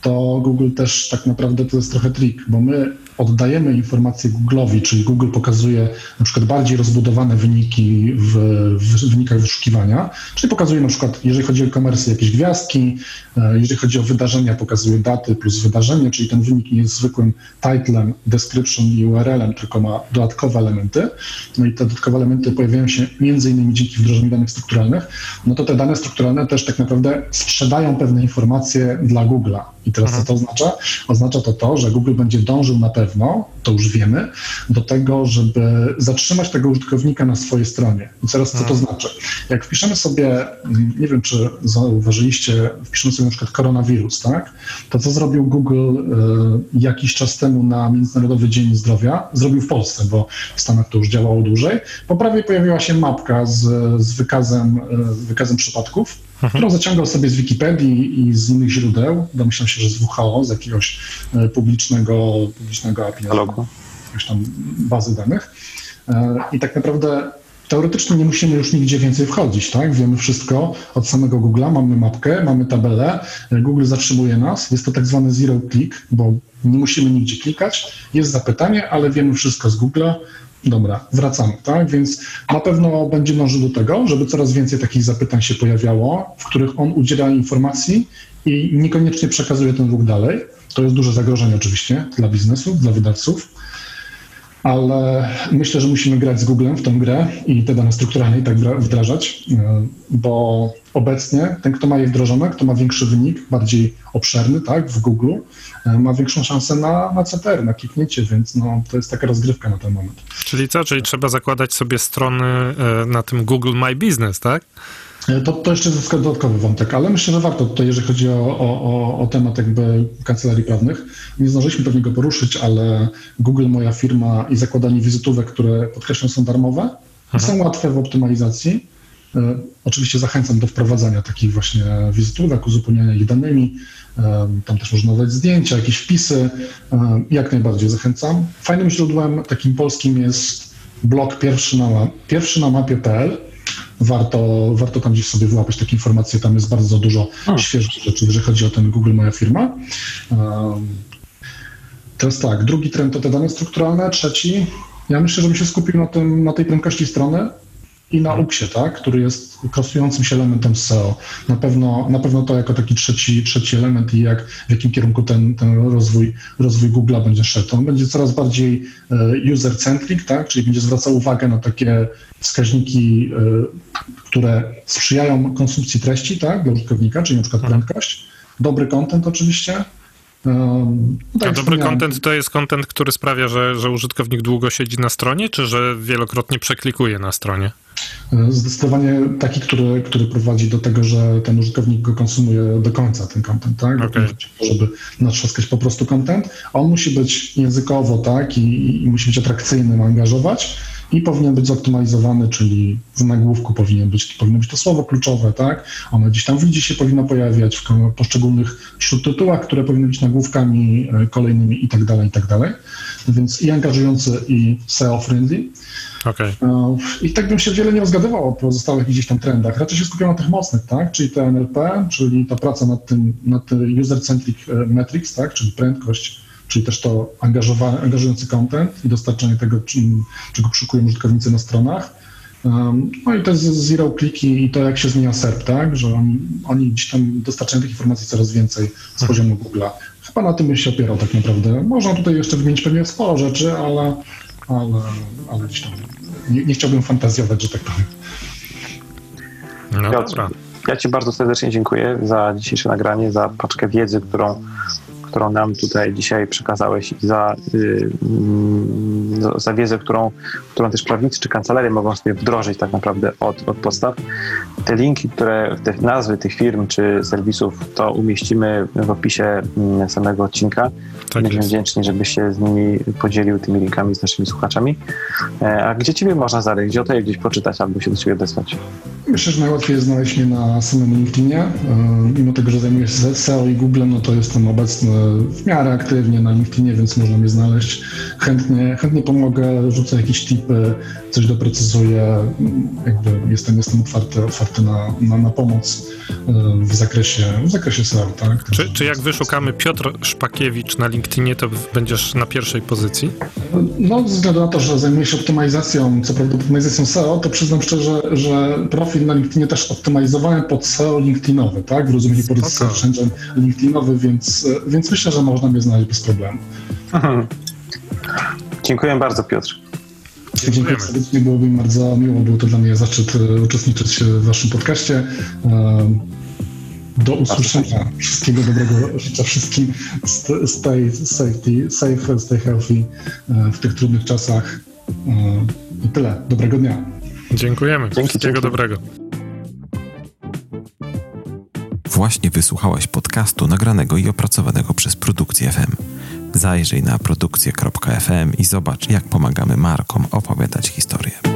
C: to Google też tak naprawdę to jest trochę trik, bo my oddajemy informacje Google'owi, czyli Google pokazuje na przykład bardziej rozbudowane wyniki w, w wynikach wyszukiwania, czyli pokazuje na przykład, jeżeli chodzi o e-commerce, jakieś gwiazdki, e, jeżeli chodzi o wydarzenia, pokazuje daty plus wydarzenie, czyli ten wynik nie jest zwykłym titlem, description i URL-em, tylko ma dodatkowe elementy. No i te dodatkowe elementy pojawiają się między innymi dzięki wdrożeniu danych strukturalnych, no to te dane strukturalne też tak naprawdę sprzedają pewne informacje dla Google'a. I teraz co to oznacza? Oznacza to to, że Google będzie dążył na pewno, to już wiemy, do tego, żeby zatrzymać tego użytkownika na swojej stronie. I teraz co to znaczy? Jak wpiszemy sobie, mm, nie wiem czy zauważyliście, wpiszemy sobie na przykład koronawirus, tak? To co zrobił Google e, jakiś czas temu na Międzynarodowy Dzień Zdrowia? Zrobił w Polsce, bo w Stanach to już działało dłużej. Po prawej pojawiła się mapka z, z wykazem, e, z wykazem przypadków, którą zaciągał sobie z Wikipedii i z innych źródeł. Domyślam się, że z WHO, z jakiegoś e, publicznego, publicznego API, jakiejś tam bazy danych. E, I tak naprawdę teoretycznie nie musimy już nigdzie więcej wchodzić, tak? Wiemy wszystko od samego Google'a, mamy mapkę, mamy tabelę, e, Google zatrzymuje nas, jest to tak zwany zero click, bo nie musimy nigdzie klikać, jest zapytanie, ale wiemy wszystko z Google'a, Dobra, wracamy, tak? Więc na pewno będzie dążył do tego, żeby coraz więcej takich zapytań się pojawiało, w których on udziela informacji i niekoniecznie przekazuje ten ruch dalej. To jest duże zagrożenie oczywiście dla biznesu, dla wydawców, ale myślę, że musimy grać z Googlem w tą grę i te dane strukturalne i tak wdrażać, e, bo obecnie ten, kto ma je wdrożone, kto ma większy wynik, bardziej obszerny, tak, w Google, e, ma większą szansę na, na CTR, na kliknięcie, więc no, to jest taka rozgrywka na ten moment.
A: Czyli co? Czyli trzeba zakładać sobie strony e, na tym Google My Business, tak?
C: E, to, to jeszcze jest dodatkowy wątek, ale myślę, że warto tutaj, jeżeli chodzi o, o, o temat jakby kancelarii prawnych. Nie zdążyliśmy pewnie go poruszyć, ale Google, moja firma i zakładanie wizytówek, które podkreślam są darmowe, są łatwe w optymalizacji. E, oczywiście zachęcam do wprowadzania takich właśnie wizytówek, uzupełniania ich danymi. E, tam też można dać zdjęcia, jakieś wpisy. Jak najbardziej zachęcam. Fajnym źródłem takim polskim jest blog pierwszy na, pierwszy na mapie.pl warto, warto tam gdzieś sobie wyłapać takie informacje. Tam jest bardzo dużo hmm. świeżych rzeczy, jeżeli chodzi o ten Google Moja Firma. Um, teraz tak, drugi trend to te dane strukturalne, trzeci, ja myślę, żebym się skupił na, tym, na tej prędkości strony i na UX-ie, tak, który jest kostującym się elementem SEO. Na pewno, na pewno to jako taki trzeci, trzeci element i jak, w jakim kierunku ten, ten rozwój, rozwój Google'a będzie szedł. On będzie coraz bardziej e, user-centric, tak, czyli będzie zwracał uwagę na takie wskaźniki, e, które sprzyjają konsumpcji treści, tak, dla użytkownika, czyli na przykład mhm. prędkość, dobry content oczywiście,
A: no tak A dobry content to jest content, który sprawia, że, że użytkownik długo siedzi na stronie, czy że wielokrotnie przeklikuje na stronie?
C: Zdecydowanie taki, który, który prowadzi do tego, że ten użytkownik go konsumuje do końca, ten content, tak? Okay. Żeby natrzaskać po prostu content. On musi być językowo, tak? I, I musi być atrakcyjny, angażować i powinien być zoptymalizowany, czyli w nagłówku powinien być, powinno być to słowo kluczowe, tak? Ono gdzieś tam w lidzie się powinno pojawiać, w poszczególnych śródtytułach, które powinny być nagłówkami e, kolejnymi i tak dalej, i tak dalej. Więc i angażujący, i SEO-friendly. Okay. E, I tak bym się wiele nie rozgadywał o pozostałych gdzieś tam trendach. Raczej się skupiam na tych mocnych, tak? Czyli te NLP, czyli ta praca nad tym, nad user-centric e, metrics, tak? Czyli prędkość, czyli też to angażujący content i dostarczanie tego, czego szukują użytkownicy na stronach. No i jest zero kliki i to, jak się zmienia SERP, tak? Że oni, oni gdzieś tam dostarczają tych informacji coraz więcej z mhm. poziomu Google'a. Chyba na tym bym się opierał tak naprawdę. Można tutaj jeszcze wymienić pewnie sporo rzeczy, ale, ale, ale gdzieś tam nie, nie chciałbym fantazjować, że tak powiem.
B: No dobra. Ja Ci bardzo serdecznie dziękuję za dzisiejsze nagranie, za paczkę wiedzy, którą którą nam tutaj dzisiaj przekazałeś i za, yy, za wiedzę, którą, którą też prawnicy czy kancelarie mogą sobie wdrożyć tak naprawdę od, od podstaw. Te linki, które, te nazwy tych firm czy serwisów, to umieścimy w opisie mm, samego odcinka. Tak Będziemy wdzięczni, żebyś się z nimi podzielił tymi linkami z naszymi słuchaczami. E, a gdzie Ciebie można znaleźć? Gdzie o to gdzieś poczytać albo się do Ciebie odesłać?
C: Myślę, że najłatwiej jest znaleźć mnie na samym LinkedInie. E, mimo tego, że zajmuję się SEO i Google, no to jestem obecny w miarę aktywnie na LinkedInie, więc można mnie znaleźć. Chętnie, chętnie pomogę, rzucę jakieś tipy, coś doprecyzuję. Jakby jestem, jestem otwarty, otwarty na, na, na pomoc w zakresie, w zakresie SEO. Tak?
A: Czy, czy jak wyszukamy Piotr Szpakiewicz na LinkedInie, to będziesz na pierwszej pozycji?
C: No, ze względu na to, że zajmuję się optymalizacją, co prawda optymalizacją SEO, to przyznam szczerze, że profil na LinkedInie też optymalizowałem pod SEO LinkedInowy, tak? W rozumieniu pod search engine LinkedInowy, więc, więc myślę, że można mnie znaleźć bez problemu. Mhm.
B: Dziękuję bardzo, Piotr.
C: Dziękuję serdecznie, byłoby mi bardzo miło, było to dla mnie zaszczyt e, uczestniczyć w waszym podcaście. E, do usłyszenia. Wszystkiego dobrego życzę wszystkim. Stay safety, safe, stay healthy e, w tych trudnych czasach. I tyle. Dobrego dnia.
A: Dziękujemy. Dzięki, Wszystkiego dzięki. dobrego.
D: Właśnie wysłuchałeś podcastu nagranego i opracowanego przez Produkcję FM. Zajrzyj na produkcję.fm i zobacz, jak pomagamy markom opowiadać historię.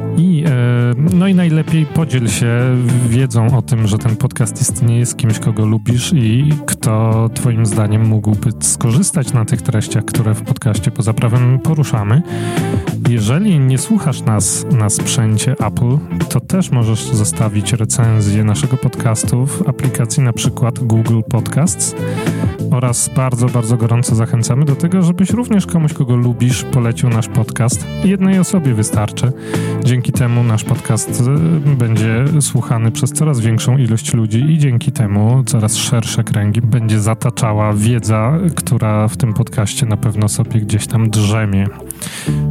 A: I, e, no i najlepiej podziel się wiedzą o tym, że ten podcast istnieje z kimś, kogo lubisz i kto twoim zdaniem mógłby skorzystać na tych treściach, które w podcaście poza prawem poruszamy. Jeżeli nie słuchasz nas na sprzęcie Apple, to też możesz zostawić recenzję naszego podcastu w aplikacji na przykład Google Podcasts oraz bardzo, bardzo gorąco zachęcamy do tego, żebyś również komuś, kogo lubisz, polecił nasz podcast. Jednej osobie wystarczy. Dzięki temu nasz podcast y, będzie słuchany przez coraz większą ilość ludzi i dzięki temu coraz szersze kręgi będzie zataczała wiedza, która w tym podcaście na pewno sobie gdzieś tam drzemie.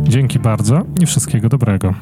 A: Dzięki bardzo i wszystkiego dobrego.